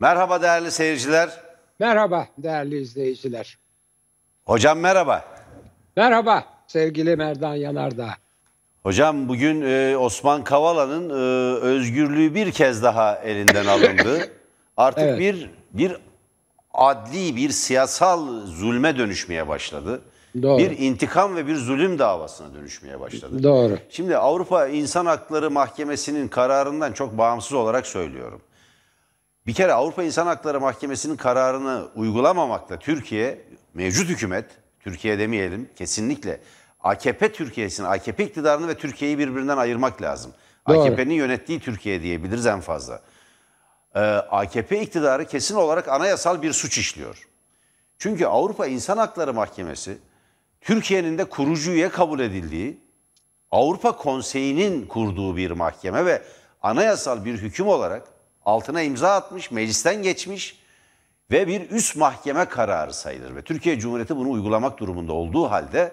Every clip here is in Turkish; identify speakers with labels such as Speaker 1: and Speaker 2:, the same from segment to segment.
Speaker 1: Merhaba değerli seyirciler.
Speaker 2: Merhaba değerli izleyiciler.
Speaker 1: Hocam merhaba.
Speaker 2: Merhaba sevgili Merdan Yanardağ.
Speaker 1: Hocam bugün e, Osman Kavala'nın e, özgürlüğü bir kez daha elinden alındı. Artık
Speaker 2: Evet.
Speaker 1: bir bir adli bir siyasal zulme dönüşmeye başladı.
Speaker 2: Doğru.
Speaker 1: Bir intikam ve bir zulüm davasına dönüşmeye başladı.
Speaker 2: Doğru.
Speaker 1: Şimdi Avrupa İnsan Hakları Mahkemesi'nin kararından çok bağımsız olarak söylüyorum. Bir kere Avrupa İnsan Hakları Mahkemesi'nin kararını uygulamamakla Türkiye, mevcut hükümet, Türkiye demeyelim kesinlikle AKP Türkiye'sini, AKP iktidarını ve Türkiye'yi birbirinden ayırmak lazım. AKP'nin yönettiği Türkiye diyebiliriz en fazla. Ee, AKP iktidarı kesin olarak anayasal bir suç işliyor. Çünkü Avrupa İnsan Hakları Mahkemesi Türkiye'nin de kurucu üye kabul edildiği Avrupa Konseyi'nin kurduğu bir mahkeme ve anayasal bir hüküm olarak altına imza atmış, meclisten geçmiş ve bir üst mahkeme kararı sayılır. Ve Türkiye Cumhuriyeti bunu uygulamak durumunda olduğu halde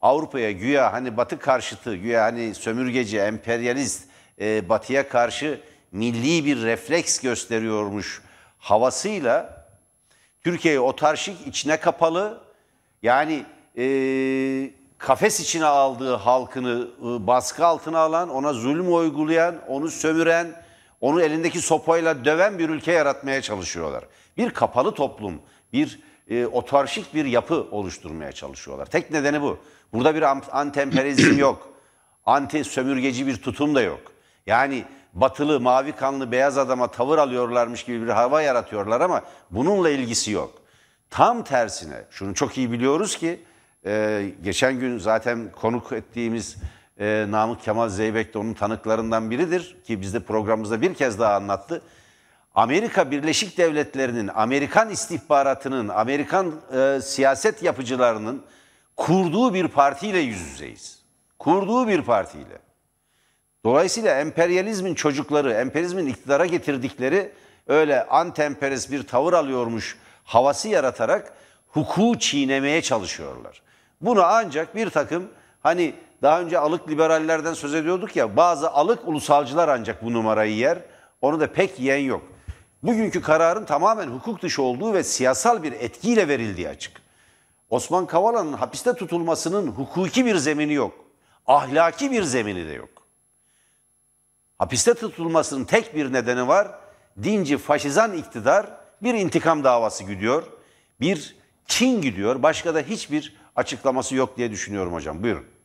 Speaker 1: Avrupa'ya güya hani batı karşıtı, güya hani sömürgeci, emperyalist, e, batıya karşı milli bir refleks gösteriyormuş havasıyla Türkiye'yi otarşik, içine kapalı, yani e, kafes içine aldığı halkını e, baskı altına alan, ona zulüm uygulayan, onu sömüren, onu elindeki sopayla döven bir ülke yaratmaya çalışıyorlar. Bir kapalı toplum, bir e, otarşik bir yapı oluşturmaya çalışıyorlar. Tek nedeni bu. Burada bir anti-emperyalizm yok. Anti sömürgeci bir tutum da yok. Yani batılı, mavi kanlı, beyaz adama tavır alıyorlarmış gibi bir hava yaratıyorlar ama bununla ilgisi yok. Tam tersine şunu çok iyi biliyoruz ki e, geçen gün zaten konuk ettiğimiz e, Namık Kemal Zeybek de onun tanıklarından biridir ki bizde programımızda bir kez daha anlattı. Amerika Birleşik Devletleri'nin, Amerikan istihbaratının, Amerikan e, siyaset yapıcılarının kurduğu bir partiyle yüz yüzeyiz. Kurduğu bir partiyle. Dolayısıyla emperyalizmin çocukları, emperyalizmin iktidara getirdikleri öyle anti-emperyalist bir tavır alıyormuş havası yaratarak hukuku çiğnemeye çalışıyorlar. Bunu ancak bir takım hani daha önce alık liberallerden söz ediyorduk ya bazı alık ulusalcılar ancak bu numarayı yer. Onu da pek yiyen yok. Bugünkü kararın tamamen hukuk dışı olduğu ve siyasal bir etkiyle verildiği açık. Osman Kavala'nın hapiste tutulmasının hukuki bir zemini yok. Ahlaki bir zemini de yok. Hapiste tutulmasının tek bir nedeni var. Dinci faşizan iktidar bir intikam davası gidiyor. Bir kin gidiyor. Başka da hiçbir açıklaması yok diye düşünüyorum hocam. Buyurun.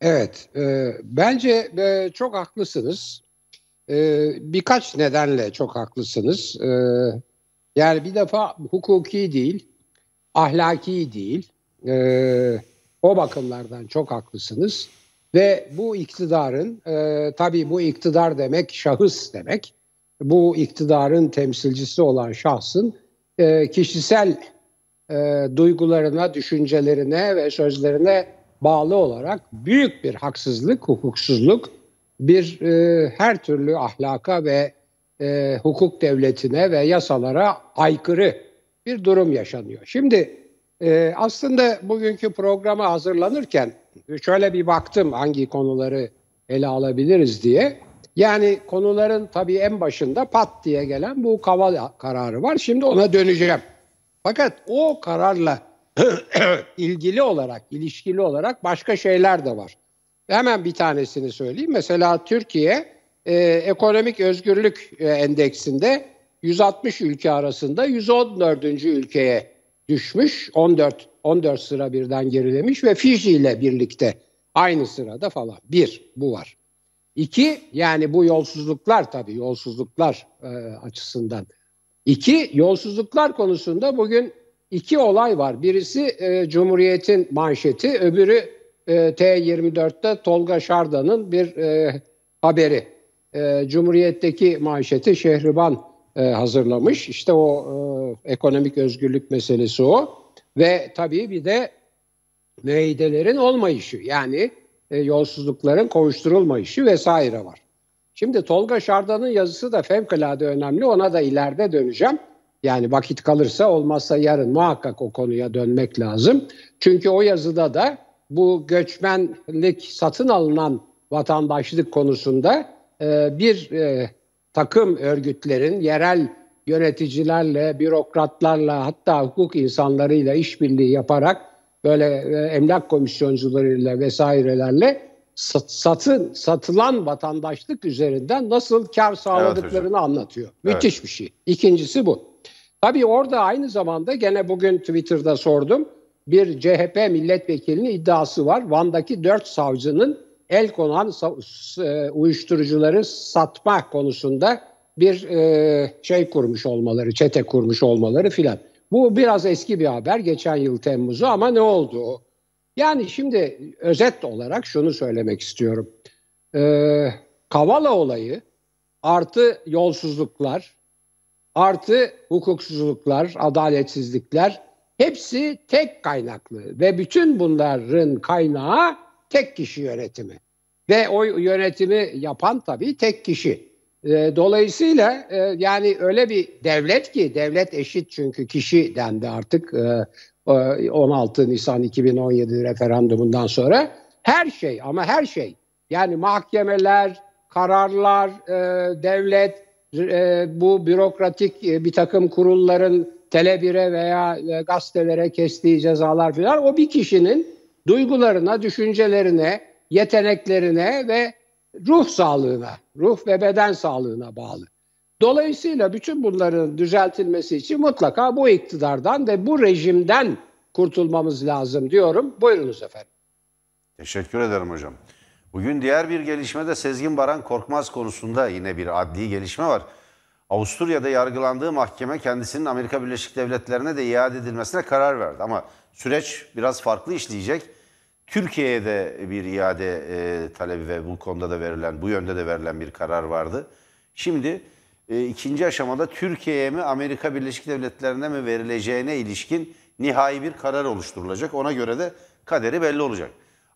Speaker 2: Evet, e, bence e, çok haklısınız. E, birkaç nedenle çok haklısınız. E, yani bir defa hukuki değil, ahlaki değil. E, o bakımlardan çok haklısınız. Ve bu iktidarın, e, tabii bu iktidar demek şahıs demek. Bu iktidarın temsilcisi olan şahsın e, kişisel e, duygularına, düşüncelerine ve sözlerine bağlı olarak büyük bir haksızlık, hukuksuzluk, bir e, her türlü ahlaka ve e, hukuk devletine ve yasalara aykırı bir durum yaşanıyor. Şimdi e, aslında bugünkü programa hazırlanırken şöyle bir baktım hangi konuları ele alabiliriz diye. Yani konuların tabii en başında pat diye gelen bu Kavala kararı var. Şimdi ona döneceğim. Fakat o kararla ilgili olarak, ilişkili olarak başka şeyler de var. Hemen bir tanesini söyleyeyim. Mesela Türkiye e, ekonomik özgürlük e, endeksinde 160 ülke arasında 114. ülkeye düşmüş. 14 14 sıra birden gerilemiş ve Fiji ile birlikte aynı sırada falan. Bir, bu var. İki, yani bu yolsuzluklar tabii yolsuzluklar e, açısından. İki, yolsuzluklar konusunda bugün iki olay var. Birisi e, Cumhuriyet'in manşeti, öbürü e, T24'te Tolga Şarda'nın bir e, haberi. E, Cumhuriyet'teki manşeti Şehriban e, hazırlamış. İşte o e, ekonomik özgürlük meselesi o. Ve tabii bir de müeydelerin olmayışı yani e, yolsuzlukların kovuşturulmayışı vesaire var. Şimdi Tolga Şarda'nın yazısı da fevkalade önemli. Ona da ileride döneceğim. Yani vakit kalırsa olmazsa yarın muhakkak o konuya dönmek lazım. Çünkü o yazıda da bu göçmenlik satın alınan vatandaşlık konusunda e, bir e, takım örgütlerin yerel yöneticilerle, bürokratlarla hatta hukuk insanlarıyla işbirliği yaparak böyle e, emlak komisyoncularıyla vesairelerle sat, satın satılan vatandaşlık üzerinden nasıl kar sağladıklarını
Speaker 1: hocam.
Speaker 2: anlatıyor. Müthiş bir şey. İkincisi bu. Tabii orada aynı zamanda gene bugün Twitter'da sordum. Bir CHP milletvekilinin iddiası var. Van'daki dört savcının el konan e, uyuşturucuları satma konusunda bir e, şey kurmuş olmaları, çete kurmuş olmaları filan. Bu biraz eski bir haber. Geçen yıl Temmuz'u ama ne oldu? Yani şimdi özet olarak şunu söylemek istiyorum. Ee, Kavala olayı artı yolsuzluklar, artı hukuksuzluklar, adaletsizlikler hepsi tek kaynaklı ve bütün bunların kaynağı tek kişi yönetimi. Ve o yönetimi yapan tabii tek kişi. Ee, dolayısıyla e, yani öyle bir devlet ki devlet eşit çünkü kişi dendi artık e, e, 16 Nisan 2017 referandumundan sonra her şey ama her şey yani mahkemeler, kararlar, e, devlet, e, bu bürokratik e, bir takım kurulların Tele1'e veya e, gazetelere kestiği cezalar falan o bir kişinin duygularına, düşüncelerine, yeteneklerine ve ruh sağlığına, ruh ve beden sağlığına bağlı. Dolayısıyla bütün bunların düzeltilmesi için mutlaka bu iktidardan ve bu rejimden kurtulmamız lazım diyorum. Buyurunuz efendim.
Speaker 1: Teşekkür ederim hocam. Bugün diğer bir gelişme de Sezgin Baran Korkmaz konusunda yine bir adli gelişme var. Avusturya'da yargılandığı mahkeme kendisinin Amerika Birleşik Devletleri'ne de iade edilmesine karar verdi. Ama süreç biraz farklı işleyecek. Türkiye'ye de bir iade e, talebi ve bu konuda da verilen, bu yönde de verilen bir karar vardı. Şimdi e, ikinci aşamada Türkiye'ye mi Amerika Birleşik Devletleri'ne mi verileceğine ilişkin nihai bir karar oluşturulacak. Ona göre de kaderi belli olacak.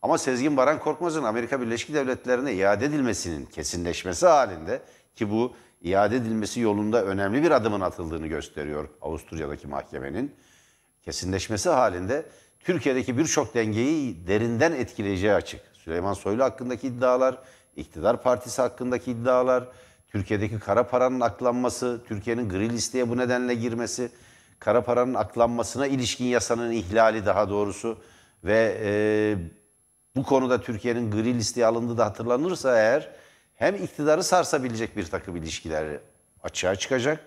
Speaker 1: Ama Sezgin Baran Korkmaz'ın Amerika Birleşik Devletleri'ne iade edilmesinin kesinleşmesi halinde ki bu iade edilmesi yolunda önemli bir adımın atıldığını gösteriyor Avusturya'daki mahkemenin kesinleşmesi halinde Türkiye'deki birçok dengeyi derinden etkileyeceği açık. Süleyman Soylu hakkındaki iddialar, iktidar partisi hakkındaki iddialar, Türkiye'deki kara paranın aklanması, Türkiye'nin gri listeye bu nedenle girmesi, kara paranın aklanmasına ilişkin yasanın ihlali daha doğrusu ve e, bu konuda Türkiye'nin gri listeye alındığı da hatırlanırsa eğer hem iktidarı sarsabilecek bir takım ilişkiler açığa çıkacak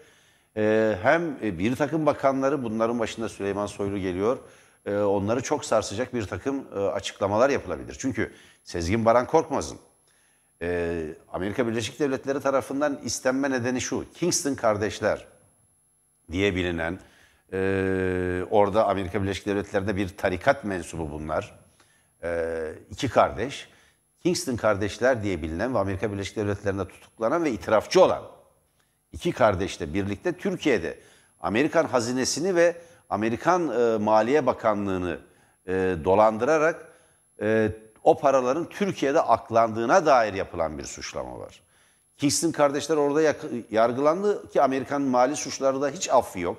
Speaker 1: ee, hem bir takım bakanları bunların başında Süleyman Soylu geliyor. Ee, onları çok sarsacak bir takım e, açıklamalar yapılabilir. Çünkü Sezgin Baran Korkmaz'ın e, Amerika Birleşik Devletleri tarafından istenme nedeni şu. Kingston kardeşler diye bilinen e, orada Amerika Birleşik Devletleri'nde bir tarikat mensubu bunlar. E, iki kardeş. Kingston kardeşler diye bilinen ve Amerika Birleşik Devletleri'nde tutuklanan ve itirafçı olan iki kardeşle birlikte Türkiye'de Amerikan hazinesini ve Amerikan e, Maliye Bakanlığı'nı e, dolandırarak e, o paraların Türkiye'de aklandığına dair yapılan bir suçlama var. Kingston kardeşler orada yargılandı ki Amerikan mali suçları da hiç affı yok.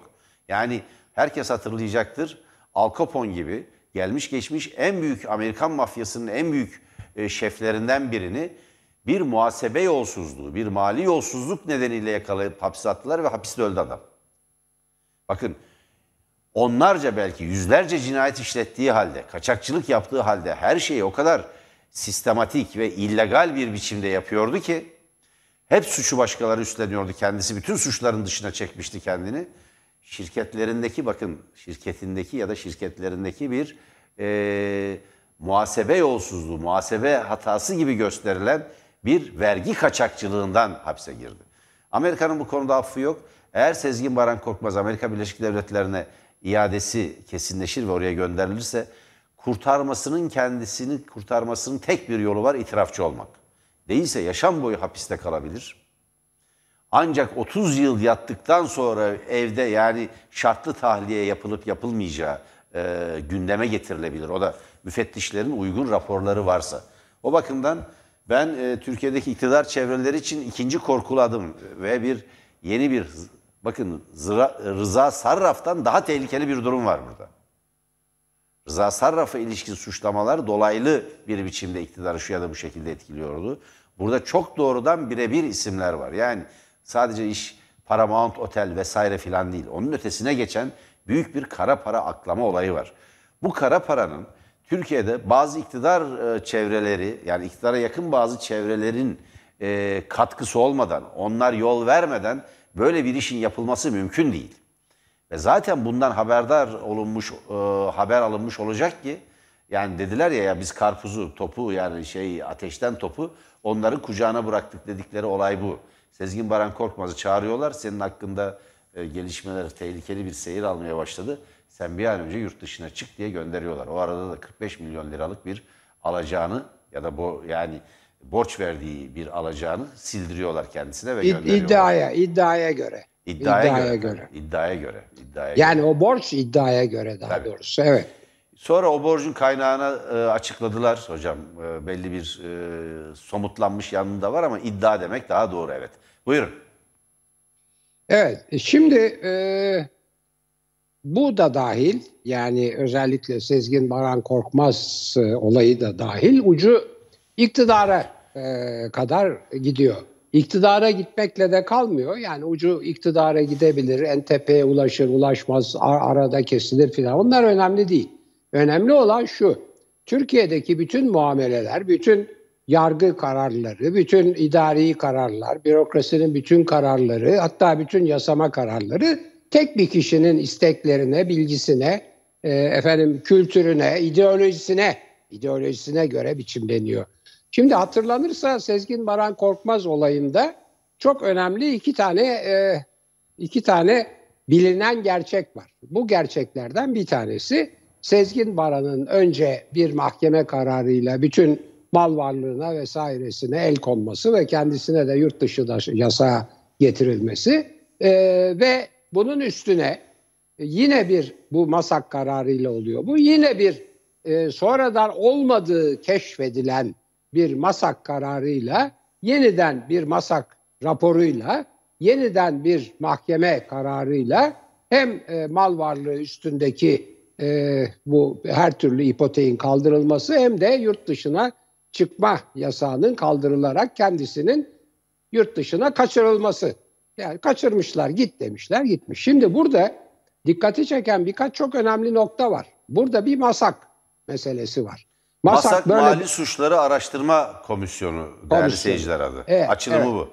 Speaker 1: Yani herkes hatırlayacaktır. Al Capone gibi gelmiş geçmiş en büyük Amerikan mafyasının en büyük e, şeflerinden birini bir muhasebe yolsuzluğu, bir mali yolsuzluk nedeniyle yakalayıp hapse attılar ve hapiste öldü adam. Bakın onlarca belki yüzlerce cinayet işlettiği halde, kaçakçılık yaptığı halde her şeyi o kadar sistematik ve illegal bir biçimde yapıyordu ki hep suçu başkaları üstleniyordu. Kendisi bütün suçların dışına çekmişti kendini. Şirketlerindeki bakın şirketindeki ya da şirketlerindeki bir eee, muhasebe yolsuzluğu, muhasebe hatası gibi gösterilen bir vergi kaçakçılığından hapse girdi. Amerika'nın bu konuda affı yok. Eğer Sezgin Baran Korkmaz Amerika Birleşik Devletleri'ne iadesi kesinleşir ve oraya gönderilirse kurtarmasının kendisini kurtarmasının tek bir yolu var itirafçı olmak. Değilse yaşam boyu hapiste kalabilir. Ancak 30 yıl yattıktan sonra evde yani şartlı tahliye yapılıp yapılmayacağı e, gündeme getirilebilir. O da müfettişlerin uygun raporları varsa. O bakımdan ben e, Türkiye'deki iktidar çevreleri için ikinci korkulu adım ve bir yeni bir bakın Zıra- Rıza Sarraf'tan daha tehlikeli bir durum var burada. Rıza Sarraf'a ilişkin suçlamalar dolaylı bir biçimde iktidarı şu ya da bu şekilde etkiliyordu. Burada çok doğrudan birebir isimler var. Yani Sadece iş Paramount Otel vesaire filan değil. Onun ötesine geçen büyük bir kara para aklama olayı var. Bu kara paranın Türkiye'de bazı iktidar e, çevreleri yani iktidara yakın bazı çevrelerin e, katkısı olmadan, onlar yol vermeden böyle bir işin yapılması mümkün değil. Ve zaten bundan haberdar olunmuş, e, haber alınmış olacak ki yani dediler ya ya biz karpuzu, topu yani şey ateşten topu onların kucağına bıraktık dedikleri olay bu. Sezgin Baran Korkmaz'ı çağırıyorlar. Senin hakkında e, gelişmeler tehlikeli bir seyir almaya başladı. Sen bir an önce yurt dışına çık diye gönderiyorlar. O arada da 45 milyon liralık bir alacağını ya da bu yani borç verdiği bir alacağını sildiriyorlar kendisine ve
Speaker 2: İd-
Speaker 1: gönderiyorlar.
Speaker 2: iddiaya, iddiaya göre.
Speaker 1: İddiaya,
Speaker 2: İddiaya
Speaker 1: göre.
Speaker 2: göre.
Speaker 1: İddiaya göre. İddiaya
Speaker 2: Yani o borç iddiaya göre daha
Speaker 1: Tabii.
Speaker 2: doğrusu. Evet.
Speaker 1: Sonra o borcun kaynağını e, açıkladılar hocam. E, belli bir e, somutlanmış yanında var ama iddia demek daha doğru evet. Buyurun.
Speaker 2: Evet. e, Şimdi e, bu da dahil yani özellikle Sezgin Baran Korkmaz e, olayı da dahil ucu iktidara e, kadar gidiyor. İktidara gitmekle de kalmıyor. Yani ucu iktidara gidebilir, en tepeye ulaşır, ulaşmaz, ar- arada kesilir filan. Onlar önemli değil. Önemli olan şu. Türkiye'deki bütün muameleler, bütün yargı kararları, bütün idari kararlar, bürokrasinin bütün kararları, hatta bütün yasama kararları tek bir kişinin isteklerine, bilgisine, e, efendim kültürüne, ideolojisine, ideolojisine göre biçimleniyor. Şimdi hatırlanırsa Sezgin Baran Korkmaz olayında çok önemli iki tane e, iki tane bilinen gerçek var. Bu gerçeklerden bir tanesi Sezgin Baran'ın önce bir mahkeme kararıyla bütün mal varlığına vesairesine el konması ve kendisine de yurt dışı da yasağa getirilmesi Ee, ve bunun üstüne yine bir bu masak kararıyla oluyor. Bu yine bir e, sonradan olmadığı keşfedilen bir masak kararıyla yeniden bir masak raporuyla yeniden bir mahkeme kararıyla hem e, mal varlığı üstündeki e, bu her türlü ipoteğin kaldırılması hem de yurt dışına çıkma yasağının kaldırılarak kendisinin yurt dışına kaçırılması. Yani kaçırmışlar git demişler gitmiş. Şimdi burada dikkati çeken birkaç çok önemli nokta var. Burada bir masak meselesi var.
Speaker 1: Masak, Mali Suçları Araştırma Komisyonu değerli
Speaker 2: Komisyonu.
Speaker 1: seyirciler adı.
Speaker 2: Evet,
Speaker 1: Açılımı
Speaker 2: evet.
Speaker 1: bu.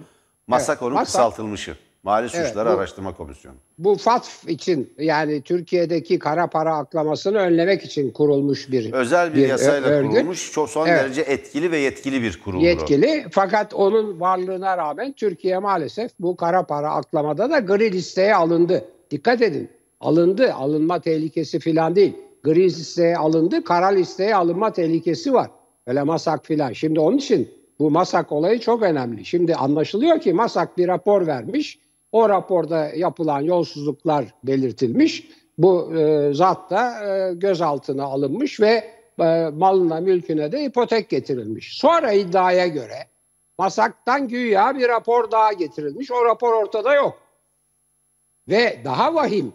Speaker 1: Masak
Speaker 2: Evet,
Speaker 1: onun
Speaker 2: Masak-
Speaker 1: kısaltılmışı. Mali Suçları
Speaker 2: bu-
Speaker 1: Araştırma Komisyonu.
Speaker 2: bu FATF için yani Türkiye'deki kara para aklamasını önlemek için kurulmuş bir
Speaker 1: Özel bir,
Speaker 2: bir
Speaker 1: yasayla
Speaker 2: örgüt.
Speaker 1: kurulmuş, çok son
Speaker 2: Evet.
Speaker 1: derece etkili ve yetkili bir kuruldur o.
Speaker 2: yetkili. Fakat onun varlığına rağmen Türkiye maalesef bu kara para aklamada da gri listeye alındı. Dikkat edin. Alındı. Alınma tehlikesi falan değil. Gri listeye alındı. Kara listeye alınma tehlikesi var. Öyle masak filan. Şimdi onun için bu masak olayı çok önemli. Şimdi anlaşılıyor ki masak bir rapor vermiş. O raporda yapılan yolsuzluklar belirtilmiş. Bu e, zat da e, gözaltına alınmış ve e, malına mülküne de ipotek getirilmiş. Sonra iddiaya göre Masak'tan güya bir rapor daha getirilmiş. O rapor ortada yok. Ve daha vahim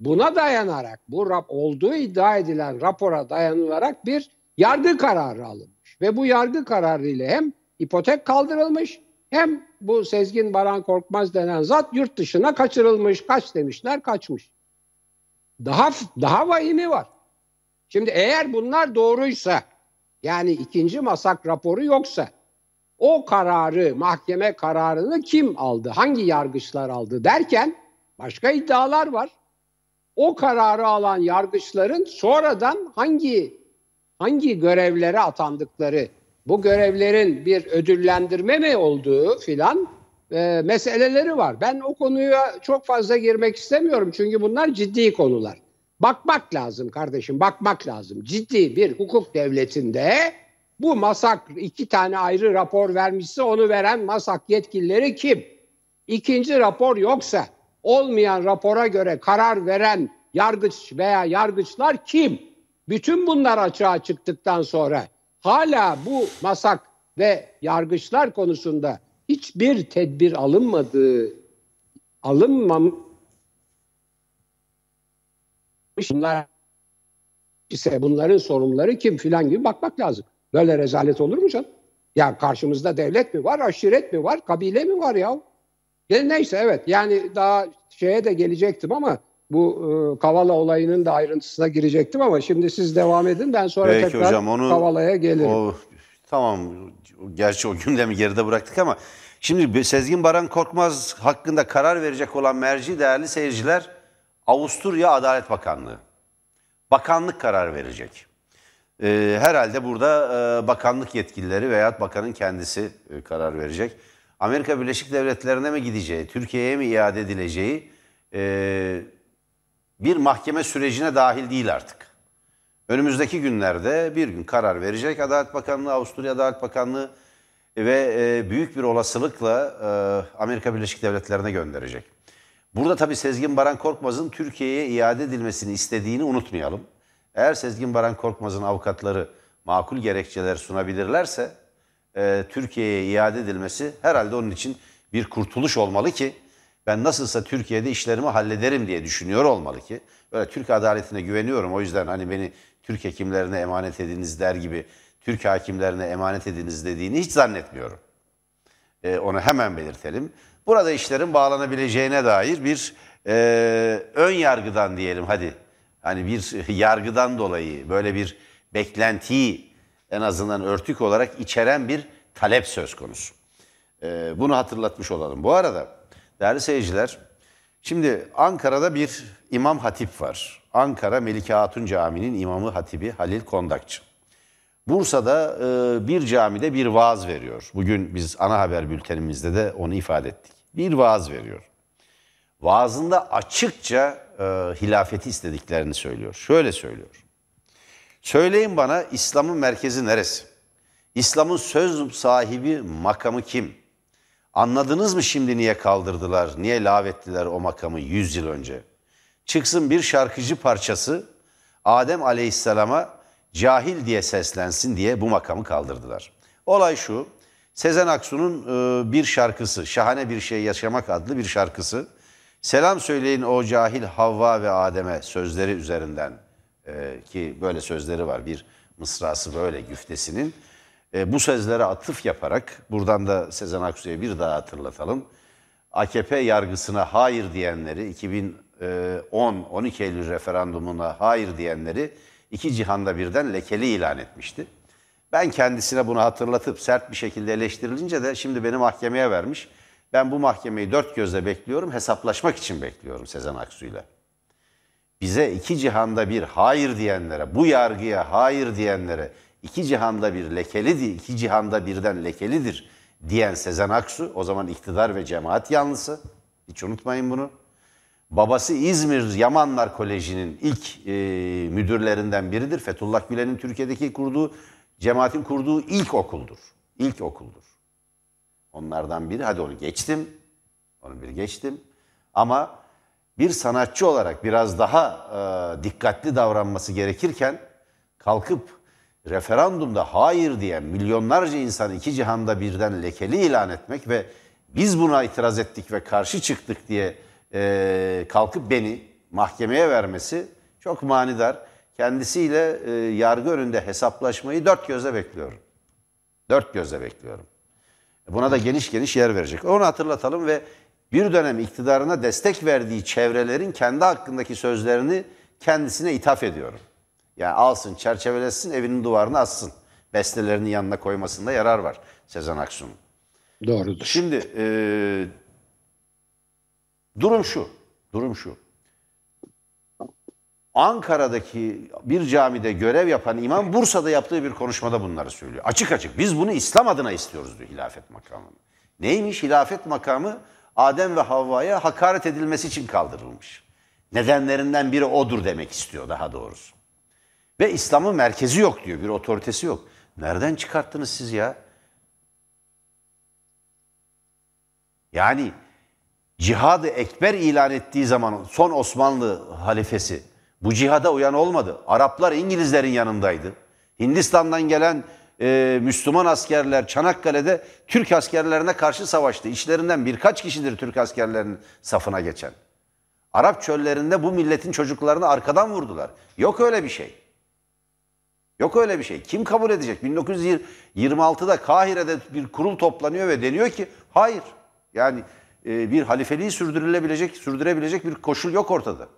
Speaker 2: buna dayanarak bu rap olduğu iddia edilen rapora dayanılarak bir yargı kararı alınmış. Ve bu yargı kararı ile hem ipotek kaldırılmış hem bu Sezgin Baran Korkmaz denen zat yurt dışına kaçırılmış. Kaç demişler kaçmış. Daha daha vahimi var. Şimdi eğer bunlar doğruysa yani ikinci masak raporu yoksa o kararı mahkeme kararını kim aldı? Hangi yargıçlar aldı derken başka iddialar var. O kararı alan yargıçların sonradan hangi hangi görevlere atandıkları, bu görevlerin bir ödüllendirme mi olduğu filan e, meseleleri var. Ben o konuya çok fazla girmek istemiyorum çünkü bunlar ciddi konular. Bakmak lazım kardeşim, bakmak lazım. Ciddi bir hukuk devletinde bu masak iki tane ayrı rapor vermişse onu veren masak yetkilileri kim? İkinci rapor yoksa olmayan rapora göre karar veren yargıç veya yargıçlar kim? Bütün bunlar açığa çıktıktan sonra hala bu masak ve yargıçlar konusunda hiçbir tedbir alınmadığı alınmam bunlar ise bunların sorumluları kim filan gibi bakmak lazım. Böyle rezalet olur mu canım? Ya karşımızda devlet mi var, aşiret mi var, kabile mi var ya? Neyse evet yani daha şeye de gelecektim ama bu e, Kavala olayının da ayrıntısına girecektim ama şimdi siz devam edin ben sonra
Speaker 1: Peki
Speaker 2: tekrar
Speaker 1: hocam, onu-
Speaker 2: Kavala'ya gelirim.
Speaker 1: O, tamam gerçi o gündemi geride bıraktık ama şimdi Sezgin Baran Korkmaz hakkında karar verecek olan merci değerli seyirciler Avusturya Adalet Bakanlığı. Bakanlık karar verecek. Ee, herhalde burada e, bakanlık yetkilileri veya bakanın kendisi e, karar verecek. Amerika Birleşik Devletleri'ne mi gideceği, Türkiye'ye mi iade edileceği e, bir mahkeme sürecine dahil değil artık. Önümüzdeki günlerde bir gün karar verecek Adalet Bakanlığı, Avusturya Adalet Bakanlığı ve e, büyük bir olasılıkla e, Amerika Birleşik Devletleri'ne gönderecek. Burada tabii Sezgin Baran Korkmaz'ın Türkiye'ye iade edilmesini istediğini unutmayalım. Eğer Sezgin Baran Korkmaz'ın avukatları makul gerekçeler sunabilirlerse e, Türkiye'ye iade edilmesi herhalde onun için bir kurtuluş olmalı ki ben nasılsa Türkiye'de işlerimi hallederim diye düşünüyor olmalı ki. Böyle Türk adaletine güveniyorum o yüzden hani beni Türk hekimlerine emanet ediniz der gibi Türk hakimlerine emanet ediniz dediğini hiç zannetmiyorum. E, onu hemen belirtelim. Burada işlerin bağlanabileceğine dair bir e, ön yargıdan diyelim hadi. Hani bir yargıdan dolayı böyle bir beklentiyi en azından örtük olarak içeren bir talep söz konusu. E, bunu hatırlatmış olalım. Bu arada değerli seyirciler, şimdi Ankara'da bir imam hatip var. Ankara Melike Hatun Camii'nin imamı hatibi Halil Kondakçı. Bursa'da e, bir camide bir vaaz veriyor. Bugün biz ana haber bültenimizde de onu ifade ettik. Bir vaaz veriyor. Vaazında açıkça e, hilafeti istediklerini söylüyor. Şöyle söylüyor. Söyleyin bana İslam'ın merkezi neresi? İslam'ın söz sahibi makamı kim? Anladınız mı şimdi niye kaldırdılar, niye lağvettiler o makamı 100 yıl önce? Çıksın bir şarkıcı parçası Adem Aleyhisselam'a cahil diye seslensin diye bu makamı kaldırdılar. Olay şu, Sezen Aksu'nun e, bir şarkısı, Şahane Bir Şey Yaşamak adlı bir şarkısı. Selam söyleyin o cahil Havva ve Adem'e sözleri üzerinden e, ki böyle sözleri var. Bir mısrası böyle güftesinin. E, bu sözlere atıf yaparak buradan da Sezen Aksu'ya bir daha hatırlatalım. AKP yargısına hayır diyenleri 2010-12 Eylül referandumuna hayır diyenleri iki cihanda birden lekeli ilan etmişti. Ben kendisine bunu hatırlatıp sert bir şekilde eleştirilince de şimdi beni mahkemeye vermiş. Ben bu mahkemeyi dört gözle bekliyorum, hesaplaşmak için bekliyorum Sezen Aksu'yla. Bize iki cihanda bir hayır diyenlere, bu yargıya hayır diyenlere, iki cihanda bir lekelidir, iki cihanda birden lekelidir diyen Sezen Aksu, o zaman iktidar ve cemaat yanlısı. Hiç unutmayın bunu. Babası İzmir Yamanlar Koleji'nin ilk e, müdürlerinden biridir. Fethullah Gülen'in Türkiye'deki kurduğu, cemaatin kurduğu ilk okuldur. İlk okuldur. Onlardan biri. Hadi onu geçtim. Onu bir geçtim. Ama bir sanatçı olarak biraz daha e, dikkatli davranması gerekirken kalkıp referandumda hayır diyen milyonlarca insan iki cihanda birden lekeli ilan etmek ve biz buna itiraz ettik ve karşı çıktık diye e, kalkıp beni mahkemeye vermesi çok manidar. Kendisiyle e, yargı önünde hesaplaşmayı dört gözle bekliyorum. Dört gözle bekliyorum. Buna da geniş geniş yer verecek. Onu hatırlatalım ve bir dönem iktidarına destek verdiği çevrelerin kendi hakkındaki sözlerini kendisine ithaf ediyorum. Yani alsın, çerçevelesin, evinin duvarına assın. Bestelerini yanına koymasında yarar var Sezen Aksu'nun.
Speaker 2: Doğrudur.
Speaker 1: Şimdi e, durum şu, durum şu. Ankara'daki bir camide görev yapan imam Bursa'da yaptığı bir konuşmada bunları söylüyor. Açık açık biz bunu İslam adına istiyoruz diyor hilafet makamını. Neymiş hilafet makamı? Adem ve Havva'ya hakaret edilmesi için kaldırılmış. Nedenlerinden biri odur demek istiyor daha doğrusu. Ve İslam'ın merkezi yok diyor, bir otoritesi yok. Nereden çıkarttınız siz ya? Yani cihadı ekber ilan ettiği zaman son Osmanlı halifesi bu cihada uyan olmadı. Araplar İngilizlerin yanındaydı. Hindistan'dan gelen e, Müslüman askerler Çanakkale'de Türk askerlerine karşı savaştı. İçlerinden birkaç kişidir Türk askerlerinin safına geçen. Arap çöllerinde bu milletin çocuklarını arkadan vurdular. Yok öyle bir şey. Yok öyle bir şey. Kim kabul edecek? 1926'da Kahire'de bir kurul toplanıyor ve deniyor ki hayır. Yani e, bir halifeliği sürdürülebilecek, sürdürebilecek bir koşul yok ortada.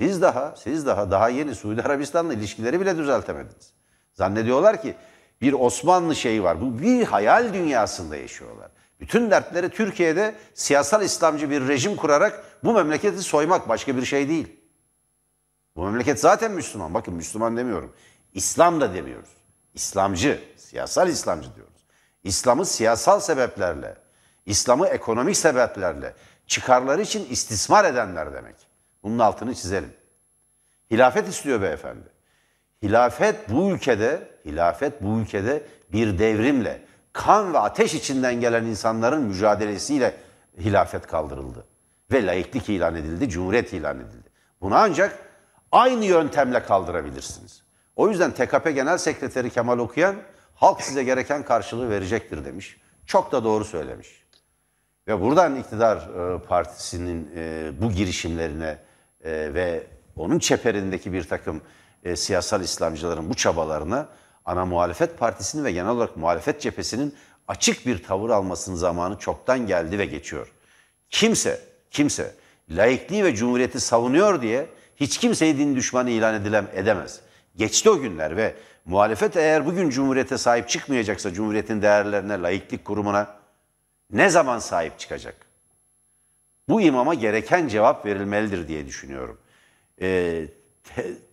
Speaker 1: Siz daha, siz daha daha yeni Suudi Arabistan'la ilişkileri bile düzeltemediniz. Zannediyorlar ki bir Osmanlı şeyi var. Bu bir hayal dünyasında yaşıyorlar. Bütün dertleri Türkiye'de siyasal İslamcı bir rejim kurarak bu memleketi soymak başka bir şey değil. Bu memleket zaten Müslüman. Bakın Müslüman demiyorum. İslam da demiyoruz. İslamcı, siyasal İslamcı diyoruz. İslam'ı siyasal sebeplerle, İslam'ı ekonomik sebeplerle, çıkarları için istismar edenler demek. Bunun altını çizelim. Hilafet istiyor beyefendi. Hilafet bu ülkede, hilafet bu ülkede bir devrimle, kan ve ateş içinden gelen insanların mücadelesiyle hilafet kaldırıldı. Ve laiklik ilan edildi, cumhuriyet ilan edildi. Bunu ancak aynı yöntemle kaldırabilirsiniz. O yüzden TKP Genel Sekreteri Kemal Okuyan, halk size gereken karşılığı verecektir demiş. Çok da doğru söylemiş. Ve buradan iktidar e, partisinin e, bu girişimlerine e, ve onun çeperindeki bir takım siyasal İslamcıların bu çabalarına ana muhalefet partisinin ve genel olarak muhalefet cephesinin açık bir tavır almasının zamanı çoktan geldi ve geçiyor. Kimse, kimse laikliği ve cumhuriyeti savunuyor diye hiç kimseyi din düşmanı ilan edilem edemez. Geçti o günler ve muhalefet eğer bugün cumhuriyete sahip çıkmayacaksa, cumhuriyetin değerlerine, laiklik kurumuna ne zaman sahip çıkacak? Bu imama gereken cevap verilmelidir diye düşünüyorum. Ee,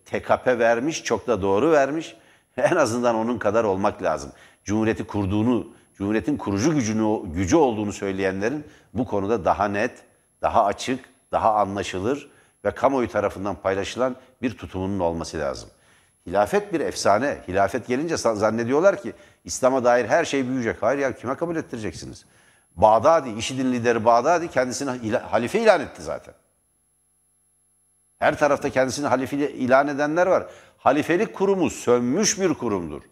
Speaker 1: TKP vermiş, çok da doğru vermiş. En azından onun kadar olmak lazım. Cumhuriyeti kurduğunu, Cumhuriyetin kurucu gücünü, gücü olduğunu söyleyenlerin bu konuda daha net, daha açık, daha anlaşılır ve kamuoyu tarafından paylaşılan bir tutumunun olması lazım. Hilafet bir efsane. Hilafet gelince zannediyorlar ki İslam'a dair her şey büyüyecek. Hayır ya kime kabul ettireceksiniz? Bağdadi, IŞİD'in lideri Bağdadi kendisini halife ilan etti zaten. Her tarafta kendisini halife ilan edenler var. Halifelik kurumu sönmüş bir kurumdur.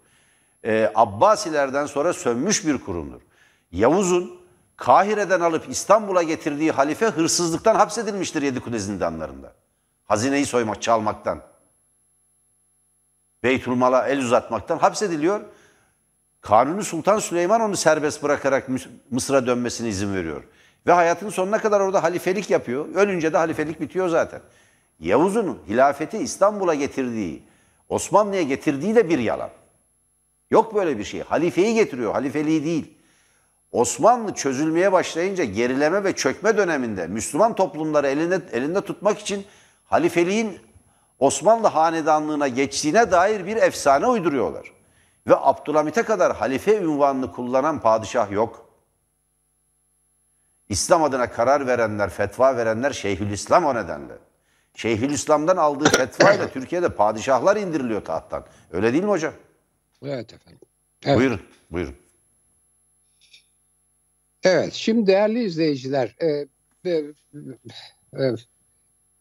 Speaker 1: Ee, Abbasilerden sonra sönmüş bir kurumdur. Yavuz'un Kahire'den alıp İstanbul'a getirdiği halife hırsızlıktan hapsedilmiştir Yedikule zindanlarında. Hazineyi soymak, çalmaktan. Beytülmal'a el uzatmaktan hapsediliyor. Kanuni Sultan Süleyman onu serbest bırakarak Mısır'a dönmesine izin veriyor. Ve hayatının sonuna kadar orada halifelik yapıyor. Ölünce de halifelik bitiyor zaten. Yavuz'un hilafeti İstanbul'a getirdiği, Osmanlı'ya getirdiği de bir yalan. Yok böyle bir şey. Halifeyi getiriyor, halifeliği değil. Osmanlı çözülmeye başlayınca gerileme ve çökme döneminde Müslüman toplumları elinde, elinde tutmak için halifeliğin Osmanlı hanedanlığına geçtiğine dair bir efsane uyduruyorlar. Ve Abdülhamit'e kadar halife ünvanını kullanan padişah yok. İslam adına karar verenler, fetva verenler Şeyhülislam o nedenle. Şeyhülislam'dan aldığı fetva ile Türkiye'de padişahlar indiriliyor tahttan. Öyle değil mi hocam?
Speaker 2: Evet efendim. Evet.
Speaker 1: Buyurun, buyurun.
Speaker 2: Evet, şimdi değerli izleyiciler, e, e, e,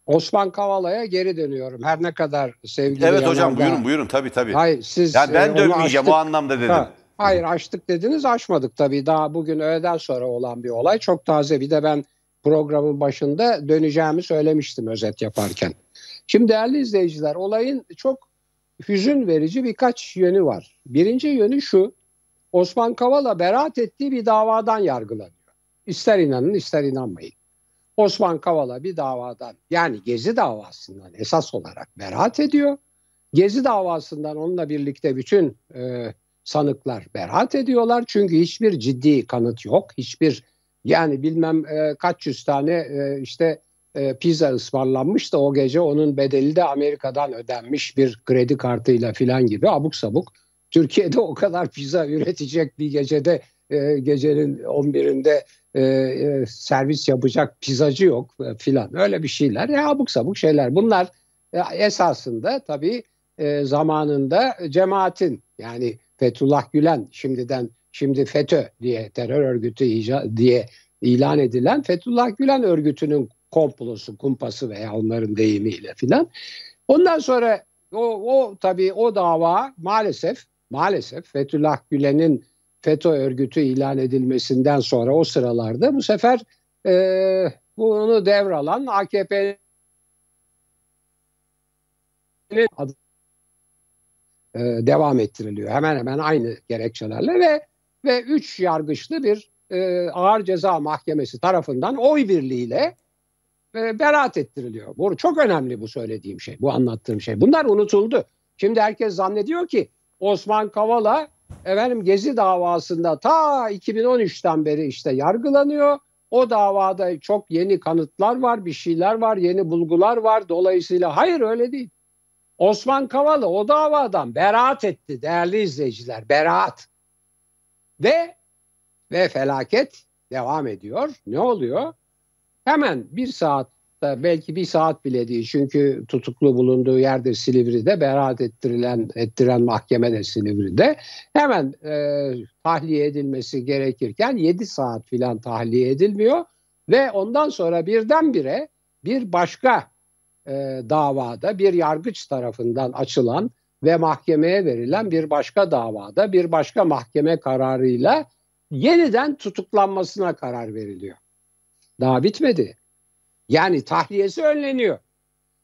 Speaker 2: Osman Kavala'ya geri dönüyorum. Her ne kadar sevgili
Speaker 1: Evet hocam yanında, buyurun buyurun tabii tabii.
Speaker 2: Hayır siz
Speaker 1: yani ben dönmeyeceğim o anlamda dedim. Ha,
Speaker 2: hayır açtık dediniz açmadık tabii. Daha bugün öğleden sonra olan bir olay. Çok taze bir de ben programın başında döneceğimi söylemiştim özet yaparken. Şimdi değerli izleyiciler olayın çok hüzün verici birkaç yönü var. Birinci yönü şu. Osman Kavala beraat ettiği bir davadan yargılanıyor. İster inanın ister inanmayın. Osman Kavala bir davadan yani Gezi davasından esas olarak beraat ediyor. Gezi davasından onunla birlikte bütün e, sanıklar beraat ediyorlar. Çünkü hiçbir ciddi kanıt yok. Hiçbir yani bilmem e, kaç yüz tane e, işte e, pizza ısmarlanmış da o gece onun bedeli de Amerika'dan ödenmiş bir kredi kartıyla filan gibi abuk sabuk. Türkiye'de o kadar pizza üretecek bir gecede e, gecenin 11'inde e, e, servis yapacak pizzacı yok e, filan öyle bir şeyler ya abuk sabuk şeyler bunlar e, esasında tabii e, zamanında cemaatin yani Fethullah Gülen şimdiden şimdi FETÖ diye terör örgütü diye ilan edilen Fethullah Gülen örgütünün komplosu, kumpası veya onların deyimiyle filan. Ondan sonra o, o tabii o dava maalesef maalesef Fethullah Gülen'in FETÖ örgütü ilan edilmesinden sonra o sıralarda bu sefer e, bunu devralan AKP'nin adı e, devam ettiriliyor. Hemen hemen aynı gerekçelerle ve ve üç yargıçlı bir e, Ağır Ceza Mahkemesi tarafından oy birliğiyle e, beraat ettiriliyor. Bu çok önemli bu söylediğim şey, bu anlattığım şey. Bunlar unutuldu. Şimdi herkes zannediyor ki Osman Kavala efendim Gezi davasında ta 2013'ten beri işte yargılanıyor. O davada çok yeni kanıtlar var, bir şeyler var, yeni bulgular var. Dolayısıyla hayır öyle değil. Osman Kavala o davadan beraat etti değerli izleyiciler. Beraat. Ve ve felaket devam ediyor. Ne oluyor? Hemen bir saat belki bir saat bile değil çünkü tutuklu bulunduğu yerde Silivri'de beraat ettirilen ettiren mahkeme de Silivri'de hemen e, tahliye edilmesi gerekirken 7 saat filan tahliye edilmiyor ve ondan sonra birdenbire bir başka e, davada bir yargıç tarafından açılan ve mahkemeye verilen bir başka davada bir başka mahkeme kararıyla yeniden tutuklanmasına karar veriliyor. Daha bitmedi. Yani tahliyesi önleniyor.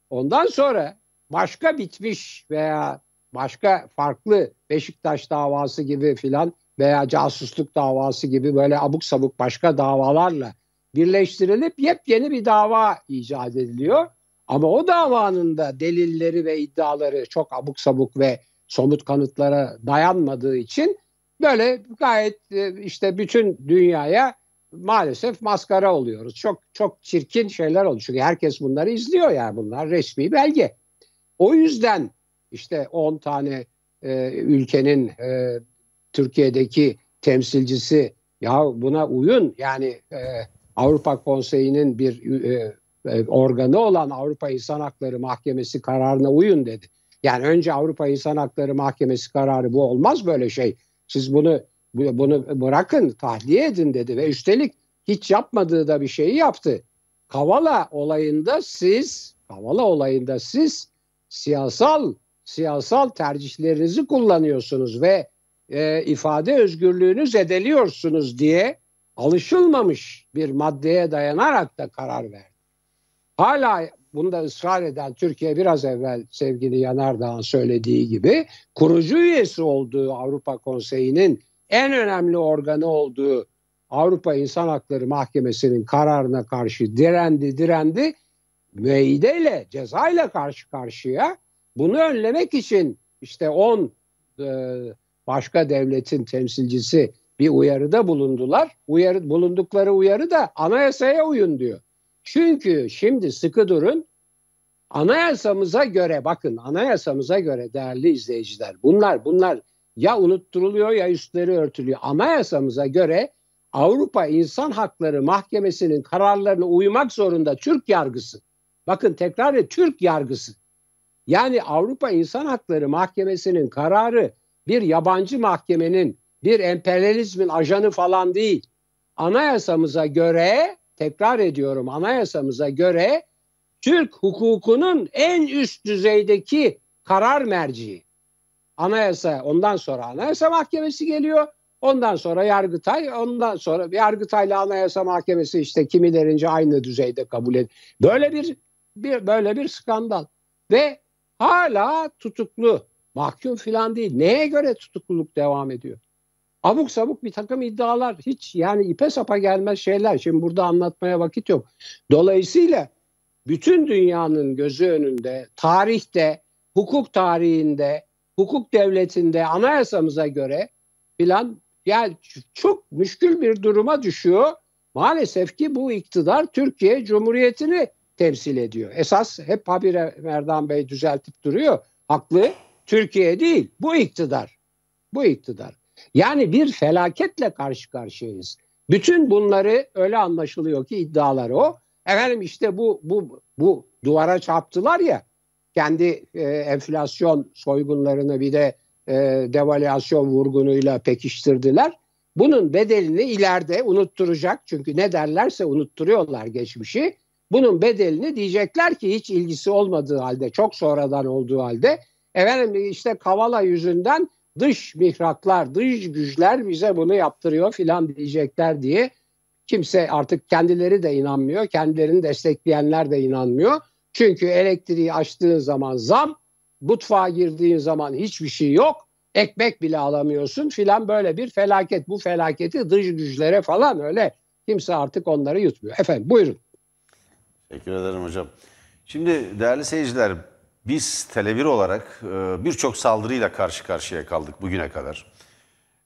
Speaker 2: Ondan sonra başka bitmiş veya başka farklı Beşiktaş davası gibi filan veya casusluk davası gibi böyle abuk sabuk başka davalarla birleştirilip yepyeni bir dava icat ediliyor. Ama o davanın da delilleri ve iddiaları çok abuk sabuk ve somut kanıtlara dayanmadığı için böyle gayet e, işte bütün dünyaya maalesef maskara oluyoruz. Çok çok çirkin şeyler oluyor. Çünkü herkes bunları izliyor yani bunlar resmi belge. O yüzden işte 10 tane e, ülkenin e, Türkiye'deki temsilcisi ya buna uyun yani e, Avrupa Konseyi'nin bir e, e, organı olan Avrupa İnsan Hakları Mahkemesi kararına uyun dedi. Yani önce Avrupa İnsan Hakları Mahkemesi kararı bu olmaz böyle şey. Siz bunu bunu bırakın tahliye edin dedi ve üstelik hiç yapmadığı da bir şeyi yaptı. Kavala olayında siz Kavala olayında siz siyasal siyasal tercihlerinizi kullanıyorsunuz ve e, ifade özgürlüğünü zedeliyorsunuz diye alışılmamış bir maddeye dayanarak da karar verdi. Hala bunda ısrar eden Türkiye biraz evvel sevgili Yanardağ'ın söylediği gibi kurucu üyesi olduğu Avrupa Konseyi'nin en önemli organı olduğu Avrupa İnsan Hakları Mahkemesi'nin kararına karşı direndi direndi müeyyideyle cezayla karşı karşıya bunu önlemek için işte 10 e, başka devletin temsilcisi bir uyarıda bulundular. Uyarı, bulundukları uyarı da anayasaya uyun diyor. Çünkü şimdi sıkı durun anayasamıza göre bakın anayasamıza göre değerli izleyiciler bunlar bunlar ya unutturuluyor ya üstleri örtülüyor. Anayasamıza göre Avrupa İnsan Hakları Mahkemesi'nin kararlarına uymak zorunda Türk yargısı. Bakın tekrar et Türk yargısı. Yani Avrupa İnsan Hakları Mahkemesi'nin kararı bir yabancı mahkemenin, bir emperyalizmin ajanı falan değil. Anayasamıza göre, tekrar ediyorum anayasamıza göre Türk hukukunun en üst düzeydeki karar merci. Anayasa ondan sonra Anayasa Mahkemesi geliyor. Ondan sonra Yargıtay, ondan sonra Yargıtay'la Anayasa Mahkemesi işte kimilerince aynı düzeyde kabul ed. Böyle bir, bir böyle bir skandal ve hala tutuklu, mahkum filan değil. Neye göre tutukluluk devam ediyor? Abuk sabuk bir takım iddialar hiç yani ipe sapa gelmez şeyler. Şimdi burada anlatmaya vakit yok. Dolayısıyla bütün dünyanın gözü önünde, tarihte, hukuk tarihinde, hukuk devletinde anayasamıza göre filan yani çok müşkül bir duruma düşüyor. Maalesef ki bu iktidar Türkiye Cumhuriyeti'ni temsil ediyor. Esas hep habire Merdan Bey düzeltip duruyor. Haklı Türkiye değil bu iktidar. Bu iktidar. Yani bir felaketle karşı karşıyayız. Bütün bunları öyle anlaşılıyor ki iddialar o. Efendim işte bu bu bu duvara çarptılar ya kendi e, enflasyon soygunlarını bir de e, devalüasyon vurgunuyla pekiştirdiler. Bunun bedelini ileride unutturacak çünkü ne derlerse unutturuyorlar geçmişi. Bunun bedelini diyecekler ki hiç ilgisi olmadığı halde çok sonradan olduğu halde efendim işte Kavala yüzünden dış mihraklar, dış güçler bize bunu yaptırıyor filan diyecekler diye kimse artık kendileri de inanmıyor, kendilerini destekleyenler de inanmıyor. Çünkü elektriği açtığın zaman zam, mutfağa girdiğin zaman hiçbir şey yok. ekmek bile alamıyorsun filan böyle bir felaket. Bu felaketi dış güçlere falan öyle kimse artık onları yutmuyor. Efendim buyurun.
Speaker 1: Teşekkür ederim hocam. Şimdi değerli seyirciler biz Tele1 olarak e, birçok saldırıyla karşı karşıya kaldık bugüne kadar.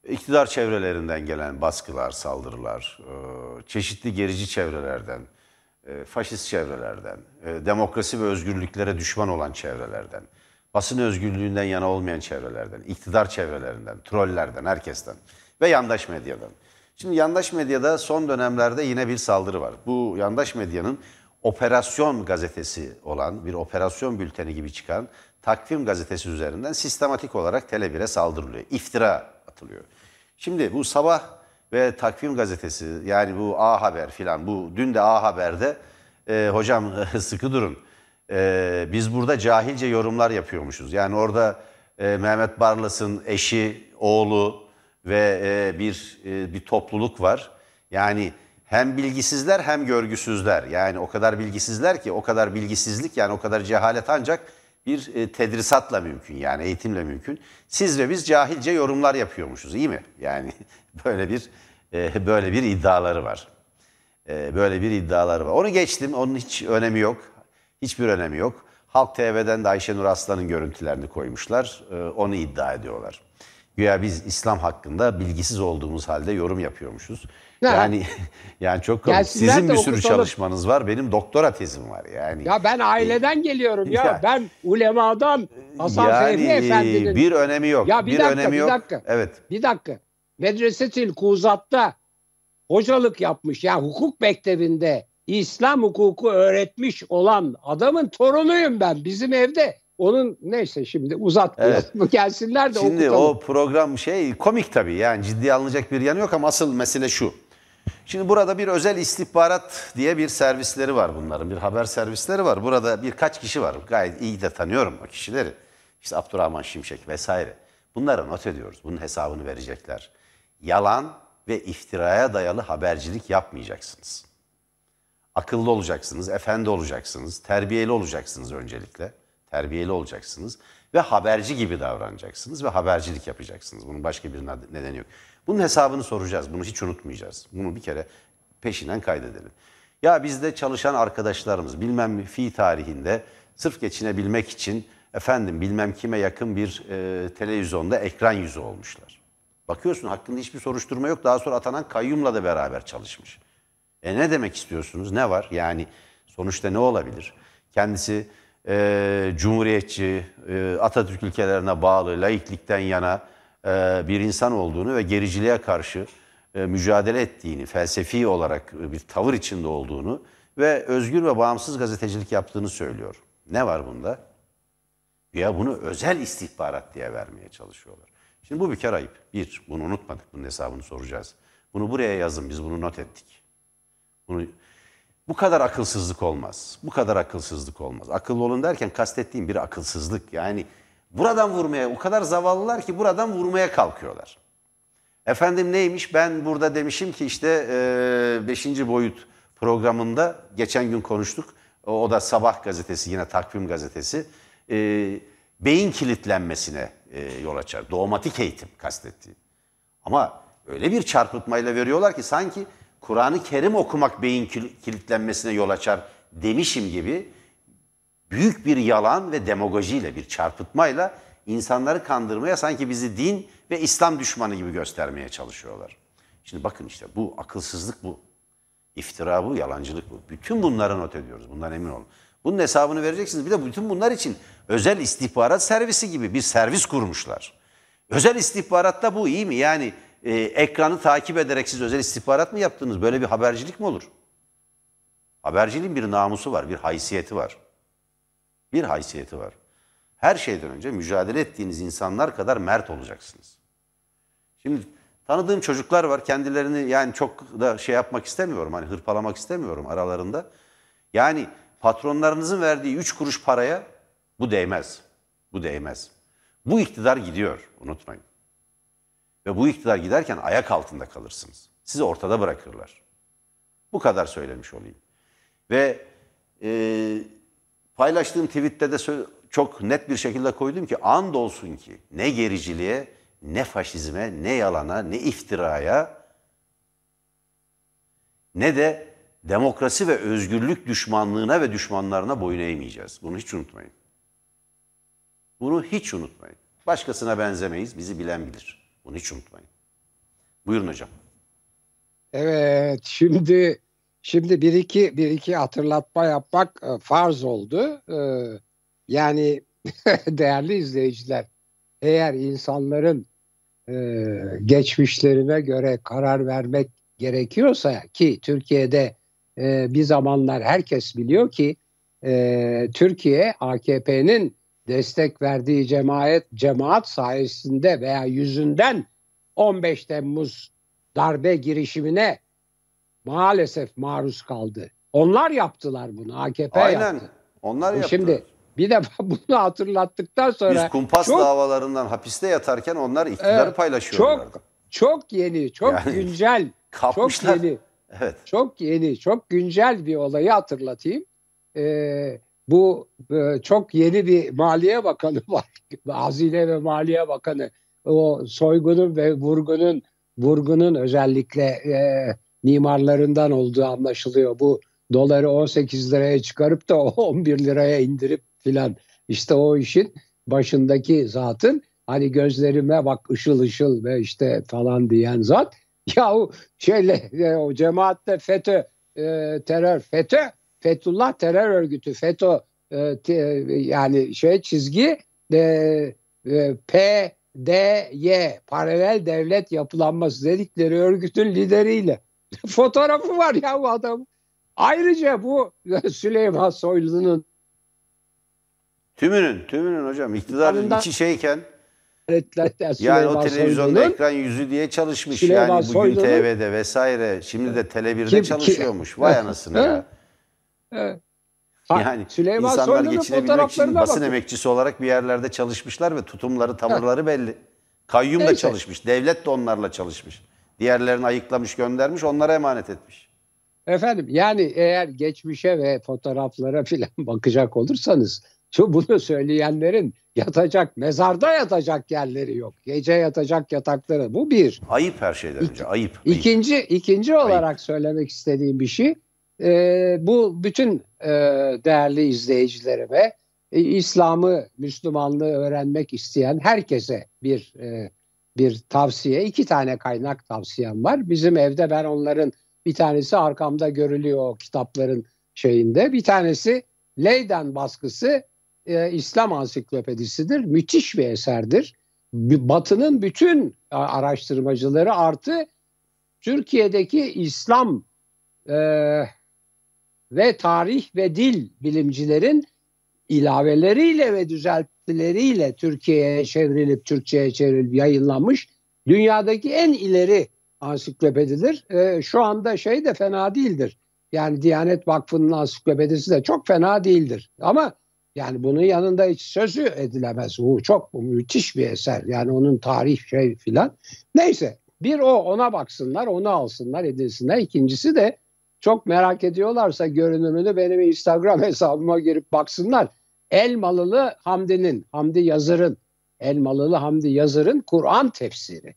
Speaker 1: İktidar çevrelerinden gelen baskılar, saldırılar, e, çeşitli gerici çevrelerden, e, faşist çevrelerden, demokrasi ve özgürlüklere düşman olan çevrelerden, basın özgürlüğünden yana olmayan çevrelerden, iktidar çevrelerinden, trollerden, herkesten ve yandaş medyadan. Şimdi yandaş medyada son dönemlerde yine bir saldırı var. Bu yandaş medyanın operasyon gazetesi olan bir operasyon bülteni gibi çıkan takvim gazetesi üzerinden sistematik olarak Tele1'e saldırılıyor. İftira atılıyor. Şimdi bu sabah ve takvim gazetesi yani bu A Haber filan bu dün de A Haber'de e, hocam sıkı durun. E, biz burada cahilce yorumlar yapıyormuşuz. Yani orada e, Mehmet Barlas'ın eşi, oğlu ve e, bir e, bir topluluk var. Yani hem bilgisizler hem görgüsüzler. Yani o kadar bilgisizler ki o kadar bilgisizlik yani o kadar cehalet ancak bir e, tedrisatla mümkün yani eğitimle mümkün. Siz ve biz cahilce yorumlar yapıyormuşuz iyi mi? Yani böyle bir e, böyle bir iddiaları var. E, böyle bir iddiaları var. Onu geçtim. Onun hiç önemi yok. Hiçbir önemi yok. Halk TV'den de Ayşenur Aslan'ın görüntülerini koymuşlar. Onu iddia ediyorlar. Güya biz İslam hakkında bilgisiz olduğumuz halde yorum yapıyormuşuz. Ne? Yani yani çok. Sizin bir sürü okutalım. çalışmanız var. Benim doktora tezim var yani.
Speaker 2: Ya ben aileden geliyorum ya. ya ben ulemadan Hasan yani, Fehmi Efendi'nin.
Speaker 1: Bir önemi yok. Ya bir, bir dakika, önemi
Speaker 2: bir
Speaker 1: yok.
Speaker 2: dakika. Evet. Bir dakika. Medresetil Kuzat'ta hocalık yapmış. Ya yani hukuk mektebinde İslam hukuku öğretmiş olan adamın torunuyum ben. Bizim evde onun neyse şimdi uzatmayalım. Evet. Gelsinler de
Speaker 1: Şimdi
Speaker 2: okutalım.
Speaker 1: o program şey komik tabii yani ciddi alınacak bir yanı yok ama asıl mesele şu. Şimdi burada bir özel istihbarat diye bir servisleri var bunların. Bir haber servisleri var. Burada birkaç kişi var. Gayet iyi de tanıyorum o kişileri. İşte Abdurrahman Şimşek vesaire. Bunları not ediyoruz. Bunun hesabını verecekler. Yalan ve iftiraya dayalı habercilik yapmayacaksınız. Akıllı olacaksınız, efendi olacaksınız, terbiyeli olacaksınız öncelikle. Terbiyeli olacaksınız ve haberci gibi davranacaksınız ve habercilik yapacaksınız. Bunun başka bir nedeni yok. Bunun hesabını soracağız. Bunu hiç unutmayacağız. Bunu bir kere peşinden kaydedelim. Ya bizde çalışan arkadaşlarımız bilmem fi tarihinde sırf geçinebilmek için efendim bilmem kime yakın bir e, televizyonda ekran yüzü olmuşlar. Bakıyorsun hakkında hiçbir soruşturma yok. Daha sonra atanan kayyumla da beraber çalışmış. E ne demek istiyorsunuz? Ne var? Yani sonuçta ne olabilir? Kendisi e, cumhuriyetçi, e, Atatürk ülkelerine bağlı, laiklikten yana e, bir insan olduğunu ve gericiliğe karşı e, mücadele ettiğini, felsefi olarak bir tavır içinde olduğunu ve özgür ve bağımsız gazetecilik yaptığını söylüyor. Ne var bunda? Ya bunu özel istihbarat diye vermeye çalışıyorlar. Şimdi bu bir kere ayıp. Bir, bunu unutmadık. Bunun hesabını soracağız. Bunu buraya yazın. Biz bunu not ettik. Bunu bu kadar akılsızlık olmaz. Bu kadar akılsızlık olmaz. Akıllı olun derken kastettiğim bir akılsızlık. Yani buradan vurmaya, o kadar zavallılar ki buradan vurmaya kalkıyorlar. Efendim neymiş? Ben burada demişim ki işte 5. E, boyut programında geçen gün konuştuk. O, o da Sabah gazetesi, yine takvim gazetesi. E, beyin kilitlenmesine e, yol açar. Doğmatik eğitim kastettiği. Ama öyle bir çarpıtmayla veriyorlar ki sanki Kur'an-ı Kerim okumak beyin kilitlenmesine yol açar demişim gibi büyük bir yalan ve demagojiyle, bir çarpıtmayla insanları kandırmaya sanki bizi din ve İslam düşmanı gibi göstermeye çalışıyorlar. Şimdi bakın işte bu akılsızlık bu. İftira bu, yalancılık bu. Bütün bunlara not ediyoruz. Bundan emin olun. Bunun hesabını vereceksiniz. Bir de bütün bunlar için özel istihbarat servisi gibi bir servis kurmuşlar. Özel istihbaratta bu iyi mi? Yani e, ekranı takip ederek siz özel istihbarat mı yaptınız? Böyle bir habercilik mi olur? Haberciliğin bir namusu var, bir haysiyeti var. Bir haysiyeti var. Her şeyden önce mücadele ettiğiniz insanlar kadar mert olacaksınız. Şimdi tanıdığım çocuklar var. Kendilerini yani çok da şey yapmak istemiyorum. Hani hırpalamak istemiyorum aralarında. Yani patronlarınızın verdiği üç kuruş paraya bu değmez. Bu değmez. Bu iktidar gidiyor. Unutmayın. Ve bu iktidar giderken ayak altında kalırsınız. Sizi ortada bırakırlar. Bu kadar söylemiş olayım. Ve e, paylaştığım tweette de çok net bir şekilde koydum ki and olsun ki ne gericiliğe ne faşizme, ne yalana, ne iftiraya, ne de demokrasi ve özgürlük düşmanlığına ve düşmanlarına boyun eğmeyeceğiz. Bunu hiç unutmayın. Bunu hiç unutmayın. Başkasına benzemeyiz, bizi bilen bilir. Bunu hiç unutmayın. Buyurun hocam.
Speaker 2: Evet, şimdi şimdi bir iki bir iki hatırlatma yapmak e, farz oldu. E, yani değerli izleyiciler, eğer insanların e, geçmişlerine göre karar vermek gerekiyorsa ki Türkiye'de bir zamanlar herkes biliyor ki Türkiye AKP'nin destek verdiği cemaat cemaat sayesinde veya yüzünden 15 Temmuz darbe girişimine maalesef maruz kaldı. Onlar yaptılar bunu. AKP
Speaker 1: Aynen.
Speaker 2: yaptı.
Speaker 1: Onlar yaptı.
Speaker 2: Şimdi bir de bunu hatırlattıktan sonra
Speaker 1: biz kumpas
Speaker 2: çok,
Speaker 1: davalarından hapiste yatarken onlar iktidarı
Speaker 2: Evet,
Speaker 1: paylaşıyorlar.
Speaker 2: çok çok yeni, çok
Speaker 1: Yani
Speaker 2: güncel, çok
Speaker 1: Kapmışlar.
Speaker 2: yeni,
Speaker 1: Evet.
Speaker 2: çok yeni, çok güncel bir olayı hatırlatayım. Ee, bu e, çok yeni bir Maliye Bakanı var. Hazine ve Maliye Bakanı. O soygunun ve vurgunun vurgunun özellikle e, mimarlarından olduğu anlaşılıyor. Bu doları 18 liraya çıkarıp da 11 liraya indirip filan işte o işin başındaki zatın hani gözlerime bak ışıl ışıl ve işte falan diyen zat yahu şeyle e, o cemaatte FETÖ e, terör FETÖ Fethullah terör örgütü FETÖ e, te, yani şey çizgi e, e, P DY paralel devlet yapılanması dedikleri örgütün lideriyle fotoğrafı var ya bu adam. Ayrıca bu Süleyman Soylu'nun
Speaker 1: Tümünün, tümünün hocam. İktidarın içi şeyken
Speaker 2: yani
Speaker 1: o televizyonda
Speaker 2: Soylu'nun
Speaker 1: ekran yüzü diye çalışmış.
Speaker 2: Süleyman
Speaker 1: yani bugün
Speaker 2: Soylu'nun-
Speaker 1: TV'de vesaire. Şimdi de Tele1'de
Speaker 2: Kim-
Speaker 1: çalışıyormuş. Vay anasını ya.
Speaker 2: Evet.
Speaker 1: Yani
Speaker 2: Süleyman
Speaker 1: insanlar
Speaker 2: Soylu'nun
Speaker 1: geçinebilmek için basın
Speaker 2: bakın.
Speaker 1: emekçisi olarak bir yerlerde çalışmışlar ve tutumları, tavırları belli. Kayyum da
Speaker 2: Neyse.
Speaker 1: çalışmış. Devlet de onlarla çalışmış. Diğerlerini ayıklamış, göndermiş, onlara emanet etmiş.
Speaker 2: Efendim yani eğer geçmişe ve fotoğraflara filan bakacak olursanız şu bunu söyleyenlerin yatacak mezarda yatacak yerleri yok. Gece yatacak yatakları bu bir.
Speaker 1: Ayıp her şeyden önce. Ayıp. ayıp.
Speaker 2: İkinci ikinci olarak söylemek istediğim bir şey e, bu bütün e, değerli izleyicilerime e, İslam'ı Müslümanlığı öğrenmek isteyen herkese bir e, bir tavsiye iki tane kaynak tavsiyem var. Bizim evde ben onların bir tanesi arkamda görülüyor o kitapların şeyinde bir tanesi Leyden baskısı e, İslam ansiklopedisidir. Müthiş bir eserdir. Batı'nın bütün araştırmacıları artı Türkiye'deki İslam e, ve tarih ve dil bilimcilerin ilaveleriyle ve düzeltileriyle Türkiye'ye çevrilip Türkçe'ye çevrilip yayınlanmış dünyadaki en ileri ansiklopedidir. E, şu anda şey de fena değildir. Yani Diyanet Vakfı'nın ansiklopedisi de çok fena değildir. Ama yani bunun yanında hiç sözü edilemez. Bu çok bu müthiş bir eser. Yani onun tarih şey filan. Neyse bir o ona baksınlar, onu alsınlar, edilsinler. İkincisi de çok merak ediyorlarsa görünümünü benim Instagram hesabıma girip baksınlar. Elmalılı Hamdi'nin, Hamdi Yazır'ın, Elmalılı Hamdi Yazır'ın Kur'an tefsiri.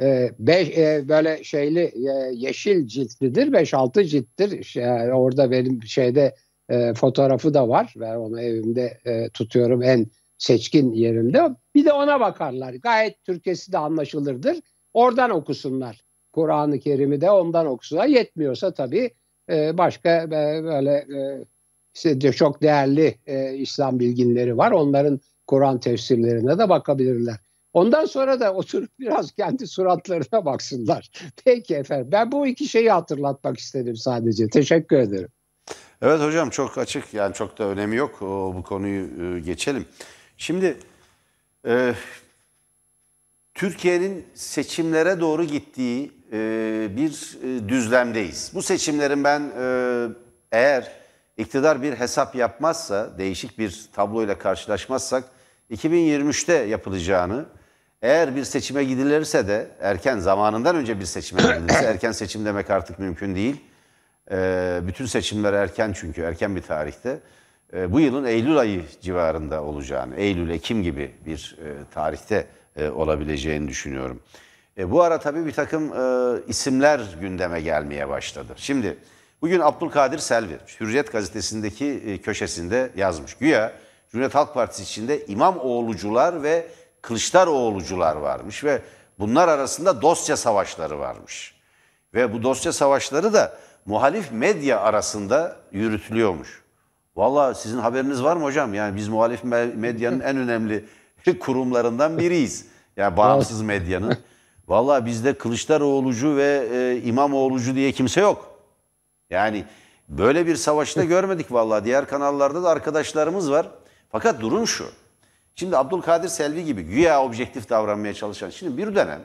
Speaker 2: Ee, beş, e, böyle şeyli e, yeşil ciltlidir, 5-6 cilttir. Şey, orada benim şeyde e, fotoğrafı da var. Ben onu evimde e, tutuyorum en seçkin yerimde. Bir de ona bakarlar. Gayet Türkçesi de anlaşılırdır. Oradan okusunlar. Kur'an-ı Kerim'i de ondan okusunlar. Yetmiyorsa tabii e, başka e, böyle e, işte çok değerli İslam bilginleri var. Onların Kur'an tefsirlerine de bakabilirler. Ondan sonra da oturup biraz kendi suratlarına baksınlar. Peki efendim. Ben bu iki şeyi hatırlatmak istedim sadece. Teşekkür ederim.
Speaker 1: Evet hocam çok açık yani çok da önemi yok o, bu konuyu e, geçelim. Şimdi e, Türkiye'nin seçimlere doğru gittiği bir e, düzlemdeyiz. Bu seçimlerin ben e, eğer iktidar bir hesap yapmazsa, değişik bir tabloyla karşılaşmazsak 2023'te yapılacağını, eğer bir seçime gidilirse de erken zamanından önce bir seçime gidilirse, erken seçim demek artık mümkün değil. E, bütün seçimler erken çünkü erken bir tarihte. E, bu yılın Eylül ayı civarında olacağını, Eylül, Ekim gibi bir e, tarihte e, olabileceğini düşünüyorum. E, bu ara tabii bir takım e, isimler gündeme gelmeye başladı. Şimdi bugün Abdülkadir Selvi Hürriyet gazetesindeki e, köşesinde yazmış. Güya Cumhuriyet Halk Partisi içinde İmamoğlucular ve Kılıçdaroğlucular varmış ve bunlar arasında dosya savaşları varmış. Ve bu dosya savaşları da muhalif medya arasında yürütülüyormuş. Vallahi sizin haberiniz var mı hocam? Yani biz muhalif me- medyanın en önemli kurumlarından biriyiz. Yani bağımsız medyanın. Vallahi bizde Kılıçdaroğlucu ve e, İmamoğlucu diye kimse yok. Yani böyle bir savaşta görmedik vallahi. Diğer kanallarda da arkadaşlarımız var. Fakat durum şu. Şimdi Abdülkadir Selvi gibi güya objektif davranmaya çalışan. Şimdi bir dönem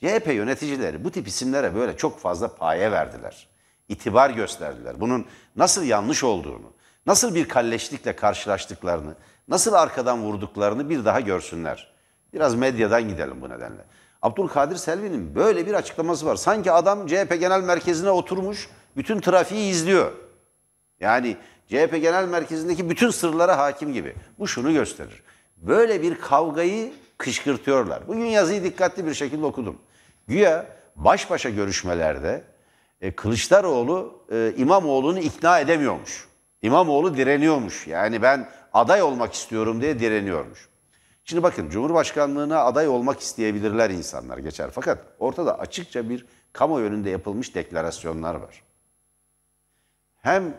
Speaker 1: CHP yöneticileri bu tip isimlere böyle çok fazla paye verdiler. İtibar gösterdiler. Bunun nasıl yanlış olduğunu, nasıl bir kalleşlikle karşılaştıklarını, nasıl arkadan vurduklarını bir daha görsünler. Biraz medyadan gidelim bu nedenle. Abdülkadir Selvi'nin böyle bir açıklaması var. Sanki adam CHP Genel Merkezi'ne oturmuş, bütün trafiği izliyor. Yani CHP Genel Merkezi'ndeki bütün sırlara hakim gibi. Bu şunu gösterir. Böyle bir kavgayı kışkırtıyorlar. Bugün yazıyı dikkatli bir şekilde okudum. Güya baş başa görüşmelerde e, Kılıçdaroğlu e, İmamoğlu'nu ikna edemiyormuş. İmamoğlu direniyormuş. Yani ben aday olmak istiyorum diye direniyormuş. Şimdi bakın Cumhurbaşkanlığına aday olmak isteyebilirler insanlar geçer. Fakat ortada açıkça bir kamuoyu önünde yapılmış deklarasyonlar var. Hem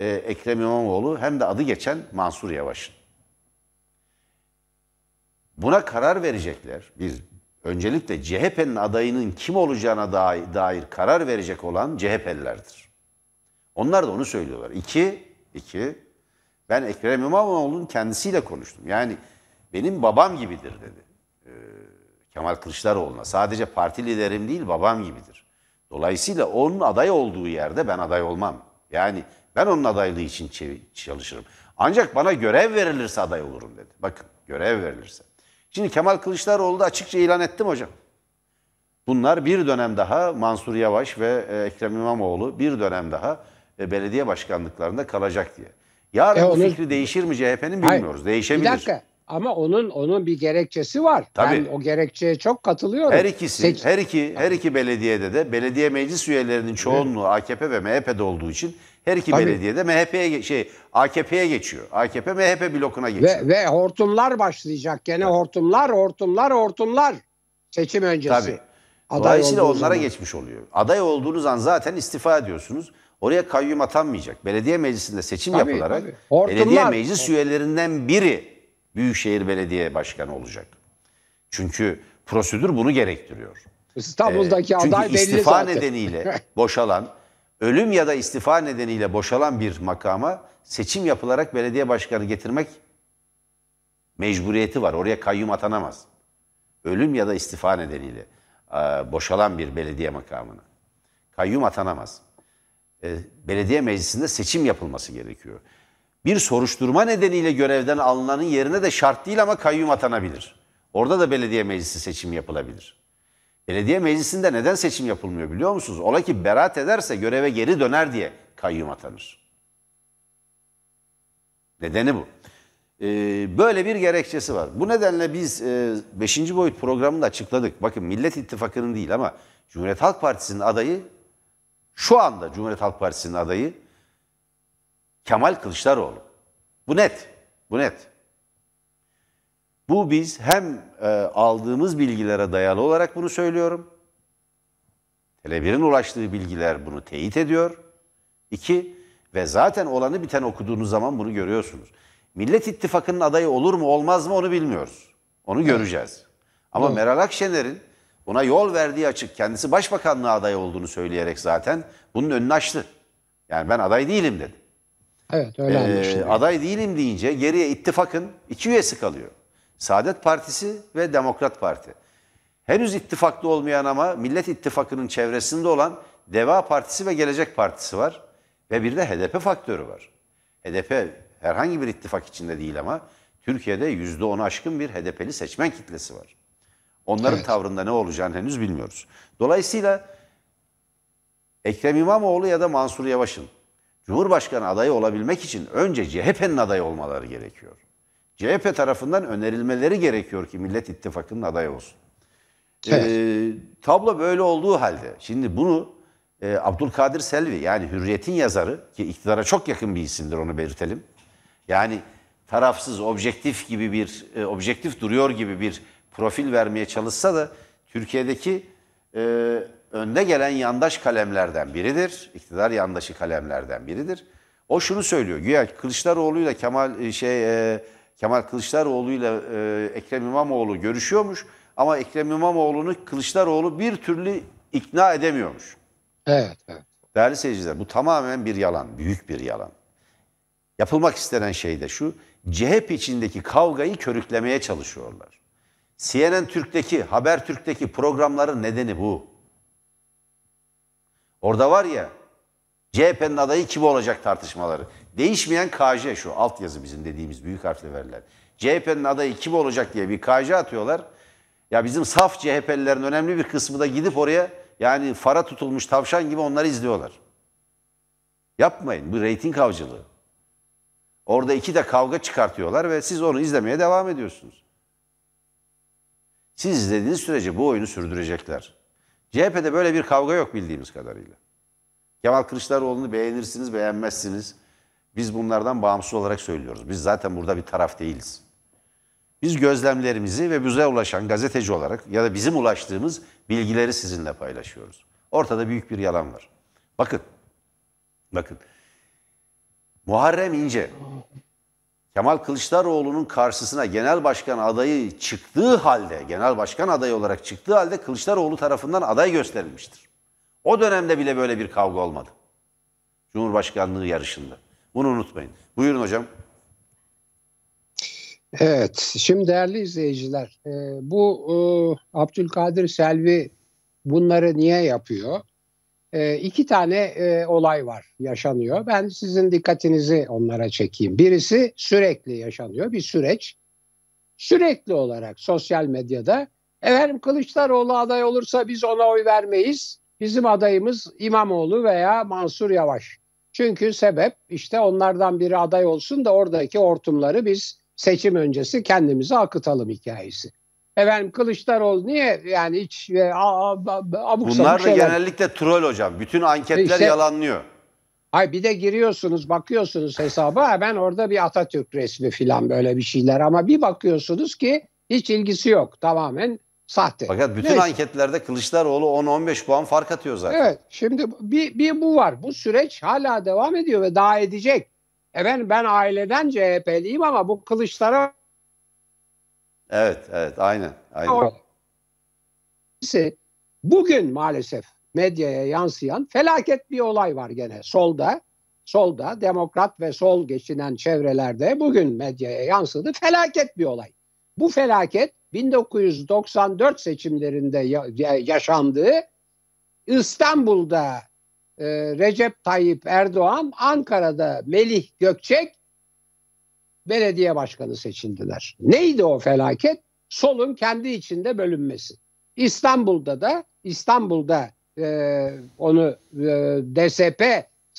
Speaker 1: e, Ekrem İmamoğlu hem de adı geçen Mansur Yavaş'ın. Buna karar verecekler. Biz öncelikle CHP'nin adayının kim olacağına dair, dair karar verecek olan CHP'lilerdir. Onlar da onu söylüyorlar. İki, iki, ben Ekrem İmamoğlu'nun kendisiyle konuştum. Yani benim babam gibidir dedi. Ee, Kemal Kılıçdaroğlu'na. Sadece parti liderim değil babam gibidir. Dolayısıyla onun aday olduğu yerde ben aday olmam. Yani ben onun adaylığı için çalışırım. Ancak bana görev verilirse aday olurum dedi. Bakın görev verilirse. Şimdi Kemal Kılıçdaroğlu da açıkça ilan ettim hocam. Bunlar bir dönem daha Mansur Yavaş ve e, Ekrem İmamoğlu bir dönem daha e, belediye başkanlıklarında kalacak diye. Yarın
Speaker 2: E,
Speaker 1: bu
Speaker 2: onun-
Speaker 1: fikri değişir mi CHP'nin
Speaker 2: Hayır,
Speaker 1: bilmiyoruz.
Speaker 2: Bir
Speaker 1: Değişebilir.
Speaker 2: dakika. Ama onun onun bir gerekçesi var.
Speaker 1: Tabii.
Speaker 2: Ben o gerekçeye çok katılıyorum.
Speaker 1: Her ikisi,
Speaker 2: Seç-
Speaker 1: her iki, her iki belediyede de belediye meclis üyelerinin çoğunluğu AKP ve MHP'de olduğu için her iki
Speaker 2: Tabii.
Speaker 1: belediyede MHP'ye şey AKP'ye geçiyor. AKP MHP blokuna geçiyor.
Speaker 2: ve, ve hortumlar başlayacak. Gene hortumlar, hortumlar, hortumlar. Seçim öncesi.
Speaker 1: Tabii.
Speaker 2: Aday
Speaker 1: Dolayısıyla onlara
Speaker 2: zaman.
Speaker 1: geçmiş oluyor. Aday olduğunuz an zaten istifa ediyorsunuz. Oraya kayyum atanmayacak. Belediye meclisinde seçim
Speaker 2: Tabii,
Speaker 1: yapılarak
Speaker 2: tabii. Hortumlar.
Speaker 1: belediye meclis üyelerinden biri Büyükşehir Belediye Başkanı olacak. Çünkü prosedür bunu gerektiriyor.
Speaker 2: İstanbul'daki
Speaker 1: Çünkü
Speaker 2: aday belli
Speaker 1: istifa
Speaker 2: zaten.
Speaker 1: nedeniyle boşalan, ölüm ya da istifa nedeniyle boşalan bir makama seçim yapılarak belediye başkanı getirmek mecburiyeti var. Oraya kayyum atanamaz. Ölüm ya da istifa nedeniyle e, boşalan bir belediye makamına. Kayyum atanamaz. E, belediye meclisinde seçim yapılması gerekiyor. Bir soruşturma nedeniyle görevden alınanın yerine de şart değil ama kayyum atanabilir. Orada da belediye meclisi seçim yapılabilir. Belediye meclisinde neden seçim yapılmıyor biliyor musunuz? Ola ki beraat ederse göreve geri döner diye kayyum atanır. Nedeni bu. Ee, böyle bir gerekçesi var. Bu nedenle biz 5. boyut programında açıkladık. Bakın Millet İttifakı'nın değil ama Cumhuriyet Halk Partisi'nin adayı şu anda Cumhuriyet Halk Partisi'nin adayı Kemal Kılıçdaroğlu. Bu net. Bu net. Bu biz hem e, aldığımız bilgilere dayalı olarak bunu söylüyorum. Tele1'in ulaştığı bilgiler bunu teyit ediyor. İki, ve zaten olanı biten okuduğunuz zaman bunu görüyorsunuz. Millet İttifakı'nın adayı olur mu olmaz mı onu bilmiyoruz. Onu göreceğiz. Ama
Speaker 2: Evet.
Speaker 1: Meral Akşener'in buna yol verdiği açık kendisi başbakanlığa aday olduğunu söyleyerek zaten bunun önünü açtı. Yani ben aday değilim dedi.
Speaker 2: Evet öyle
Speaker 1: Ee, aday değilim deyince geriye ittifakın iki üyesi kalıyor. Saadet Partisi ve Demokrat Parti. Henüz ittifaklı olmayan ama Millet İttifakı'nın çevresinde olan Deva Partisi ve Gelecek Partisi var. Ve bir de HDP faktörü var. HDP herhangi bir ittifak içinde değil ama Türkiye'de %10'u aşkın bir HDP'li seçmen kitlesi var. Onların
Speaker 2: Evet.
Speaker 1: tavrında ne olacağını henüz bilmiyoruz. Dolayısıyla Ekrem İmamoğlu ya da Mansur Yavaş'ın Cumhurbaşkanı adayı olabilmek için önce CHP'nin adayı olmaları gerekiyor. CHP tarafından önerilmeleri gerekiyor ki Millet İttifakı'nın adayı olsun.
Speaker 2: Evet.
Speaker 1: Ee, tablo böyle olduğu halde şimdi bunu e, Abdülkadir Selvi yani Hürriyet'in yazarı ki iktidara çok yakın bir isimdir onu belirtelim. Yani tarafsız, objektif gibi bir e, objektif duruyor gibi bir profil vermeye çalışsa da Türkiye'deki e, önde gelen yandaş kalemlerden biridir. İktidar yandaşı kalemlerden biridir. O şunu söylüyor. Güya Kılıçdaroğlu'yla Kemal e, şey e, Kemal Kılıçdaroğlu'yla e, Ekrem İmamoğlu görüşüyormuş ama Ekrem İmamoğlu'nu Kılıçdaroğlu bir türlü ikna edemiyormuş.
Speaker 2: Evet, evet.
Speaker 1: Değerli seyirciler bu tamamen bir yalan, büyük bir yalan. Yapılmak istenen şey de şu, CHP içindeki kavgayı körüklemeye çalışıyorlar. CNN Türk'teki, Habertürk'teki programların nedeni bu. Orada var ya, CHP'nin adayı kim olacak tartışmaları. Değişmeyen KJ şu, altyazı bizim dediğimiz büyük harfle verilen. CHP'nin adayı kim olacak diye bir KJ atıyorlar. Ya bizim saf CHP'lilerin önemli bir kısmı da gidip oraya yani fara tutulmuş tavşan gibi onları izliyorlar. Yapmayın bu reyting avcılığı. Orada iki de kavga çıkartıyorlar ve siz onu izlemeye devam ediyorsunuz. Siz izlediğiniz sürece bu oyunu sürdürecekler. CHP'de böyle bir kavga yok bildiğimiz kadarıyla. Kemal Kılıçdaroğlu'nu beğenirsiniz, beğenmezsiniz. Biz bunlardan bağımsız olarak söylüyoruz. Biz zaten burada bir taraf değiliz. Biz gözlemlerimizi ve bize ulaşan gazeteci olarak ya da bizim ulaştığımız bilgileri sizinle paylaşıyoruz. Ortada büyük bir yalan var. Bakın, bakın. Muharrem İnce, Kemal Kılıçdaroğlu'nun karşısına genel başkan adayı çıktığı halde, genel başkan adayı olarak çıktığı halde Kılıçdaroğlu tarafından aday gösterilmiştir. O dönemde bile böyle bir kavga olmadı. Cumhurbaşkanlığı yarışında. Bunu unutmayın. Buyurun hocam.
Speaker 2: Evet, şimdi değerli izleyiciler, e, bu e, Abdülkadir Selvi bunları niye yapıyor? E, iki tane e, olay var, yaşanıyor. Ben sizin dikkatinizi onlara çekeyim. Birisi sürekli yaşanıyor, bir süreç. Sürekli olarak sosyal medyada, efendim Kılıçdaroğlu aday olursa biz ona oy vermeyiz. Bizim adayımız İmamoğlu veya Mansur Yavaş. Çünkü sebep işte onlardan biri aday olsun da oradaki hortumları biz seçim öncesi kendimizi akıtalım hikayesi. Efendim Kılıçdaroğlu niye yani hiç e, a, a, abuk
Speaker 1: Bunlar da genellikle troll hocam. Bütün anketler
Speaker 2: İşte-
Speaker 1: yalanlıyor.
Speaker 2: Ay bir de giriyorsunuz bakıyorsunuz hesaba hemen orada bir Atatürk resmi falan böyle bir şeyler ama bir bakıyorsunuz ki hiç ilgisi yok tamamen sahte.
Speaker 1: Fakat bütün
Speaker 2: Neyse.
Speaker 1: anketlerde Kılıçdaroğlu 10-15 puan fark atıyor zaten.
Speaker 2: Evet şimdi bir, bir bu var bu süreç hala devam ediyor ve daha edecek. Efendim ben aileden CHP'liyim ama bu Kılıçdaroğlu
Speaker 1: Evet, evet, aynen. aynen.
Speaker 2: İkincisi, bugün maalesef medyaya yansıyan felaket bir olay var gene solda. Solda demokrat ve sol geçinen çevrelerde bugün medyaya yansıdı. Felaket bir olay. Bu felaket 1994 seçimlerinde ya- ya- yaşandığı İstanbul'da e, Recep Tayyip Erdoğan, Ankara'da Melih Gökçek belediye başkanı seçildiler. Neydi o felaket? Solun kendi içinde bölünmesi. İstanbul'da da İstanbul'da e, onu e, DSP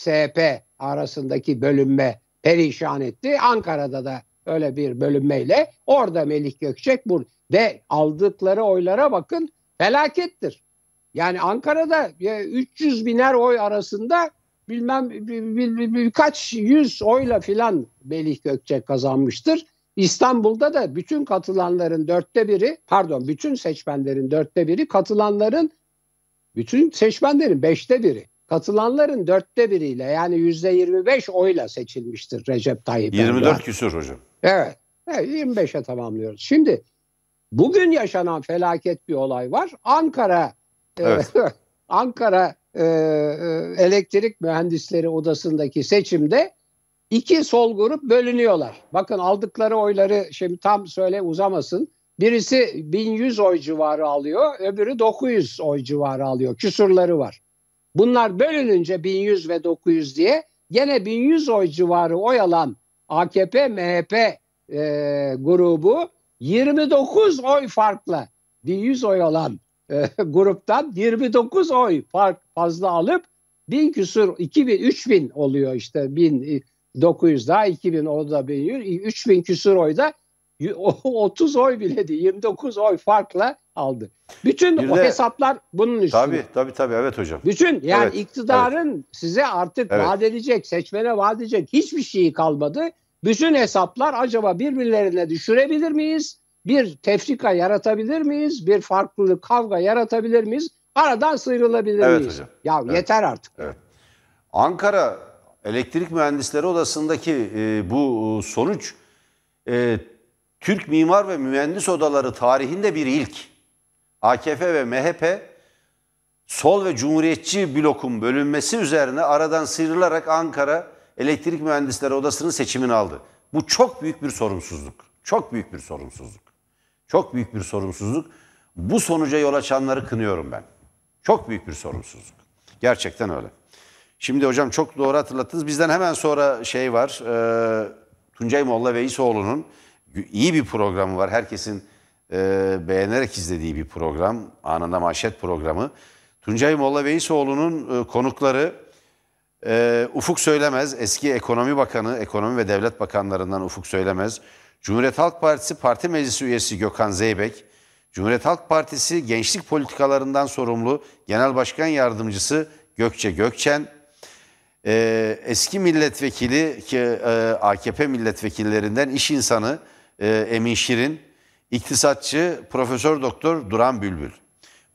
Speaker 2: SP arasındaki bölünme perişan etti. Ankara'da da öyle bir bölünmeyle orada Melih Gökçek bu ve aldıkları oylara bakın felakettir. Yani Ankara'da e, 300 biner oy arasında bilmem bir, bir- bir- birkaç yüz oyla filan Melih Gökçek kazanmıştır. İstanbul'da da bütün katılanların dörtte biri pardon bütün seçmenlerin dörtte biri katılanların bütün seçmenlerin beşte biri katılanların dörtte biriyle yani yüzde 25 oyla seçilmiştir Recep Tayyip Erdoğan.
Speaker 1: 24 küsur hocam.
Speaker 2: Evet. evet 25'e tamamlıyoruz. Şimdi bugün yaşanan felaket bir olay var. Ankara
Speaker 1: Evet.
Speaker 2: Ankara e, e, Elektrik Mühendisleri Odası'ndaki seçimde iki sol grup bölünüyorlar. Bakın aldıkları oyları şimdi tam söyle uzamasın. Birisi 1100 oy civarı alıyor, öbürü 900 oy civarı alıyor. Küsurları var. Bunlar bölününce 1100 ve 900 diye gene 1100 oy civarı oy alan AKP MHP e, grubu 29 oy farkla 1100 oy alan e, gruptan 29 oy fark fazla alıp 1000 küsur 2000 3000 oluyor işte 1900 daha 2000 o da 1100 3000 küsur oyda 30 oy bile değil 29 oy farkla aldı. Bütün
Speaker 1: Bir
Speaker 2: o
Speaker 1: de-
Speaker 2: hesaplar bunun üstünde.
Speaker 1: Tabii tabii tabii evet hocam.
Speaker 2: Bütün yani
Speaker 1: Evet,
Speaker 2: iktidarın size artık
Speaker 1: Evet.
Speaker 2: vaat edecek, seçmene vaat edecek hiçbir şeyi kalmadı. Bütün hesaplar acaba birbirlerine düşürebilir miyiz? Bir tefrika yaratabilir miyiz? Bir farklılık, kavga yaratabilir miyiz? Aradan sıyrılabilir
Speaker 1: Evet
Speaker 2: miyiz?
Speaker 1: hocam.
Speaker 2: Ya
Speaker 1: Evet.
Speaker 2: yeter artık.
Speaker 1: Ankara Elektrik Mühendisleri Odası'ndaki e, bu sonuç e, Türk Mimar ve Mühendis Odaları tarihinde bir ilk. AKP ve MHP sol ve cumhuriyetçi blokun bölünmesi üzerine aradan sıyrılarak Ankara Elektrik Mühendisleri Odası'nın seçimini aldı. Bu çok büyük bir sorumsuzluk. Çok büyük bir sorumsuzluk. Çok büyük bir sorumsuzluk. Bu sonuca yol açanları kınıyorum ben. Çok büyük bir sorumsuzluk. Gerçekten öyle. Şimdi hocam çok doğru hatırlattınız. Bizden hemen sonra şey var. E, Tuncay Molla Veysoğlu'nun iyi bir programı var. Herkesin e, beğenerek izlediği bir program. Anında Manşet programı. Tuncay Molla Veysoğlu'nun e, konukları e, Ufuk Söylemez, eski ekonomi bakanı, ekonomi ve devlet bakanlarından Ufuk Söylemez, Cumhuriyet Halk Partisi Parti Meclisi üyesi Gökhan Zeybek, Cumhuriyet Halk Partisi gençlik politikalarından sorumlu Genel Başkan Yardımcısı Gökçe Gökçen, e, eski milletvekili ki e, AKP milletvekillerinden iş insanı e, Emin Şirin, iktisatçı Profesör Doktor Duran Bülbül.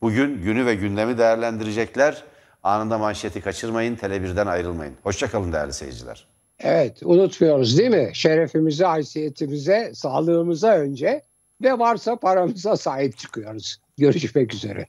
Speaker 1: Bugün günü ve gündemi değerlendirecekler. Anında manşeti kaçırmayın, Tele1'den ayrılmayın. Hoşçakalın değerli seyirciler.
Speaker 2: Evet unutmuyoruz değil mi? Şerefimize, haysiyetimize, sağlığımıza önce ve varsa paramıza sahip çıkıyoruz. Görüşmek üzere.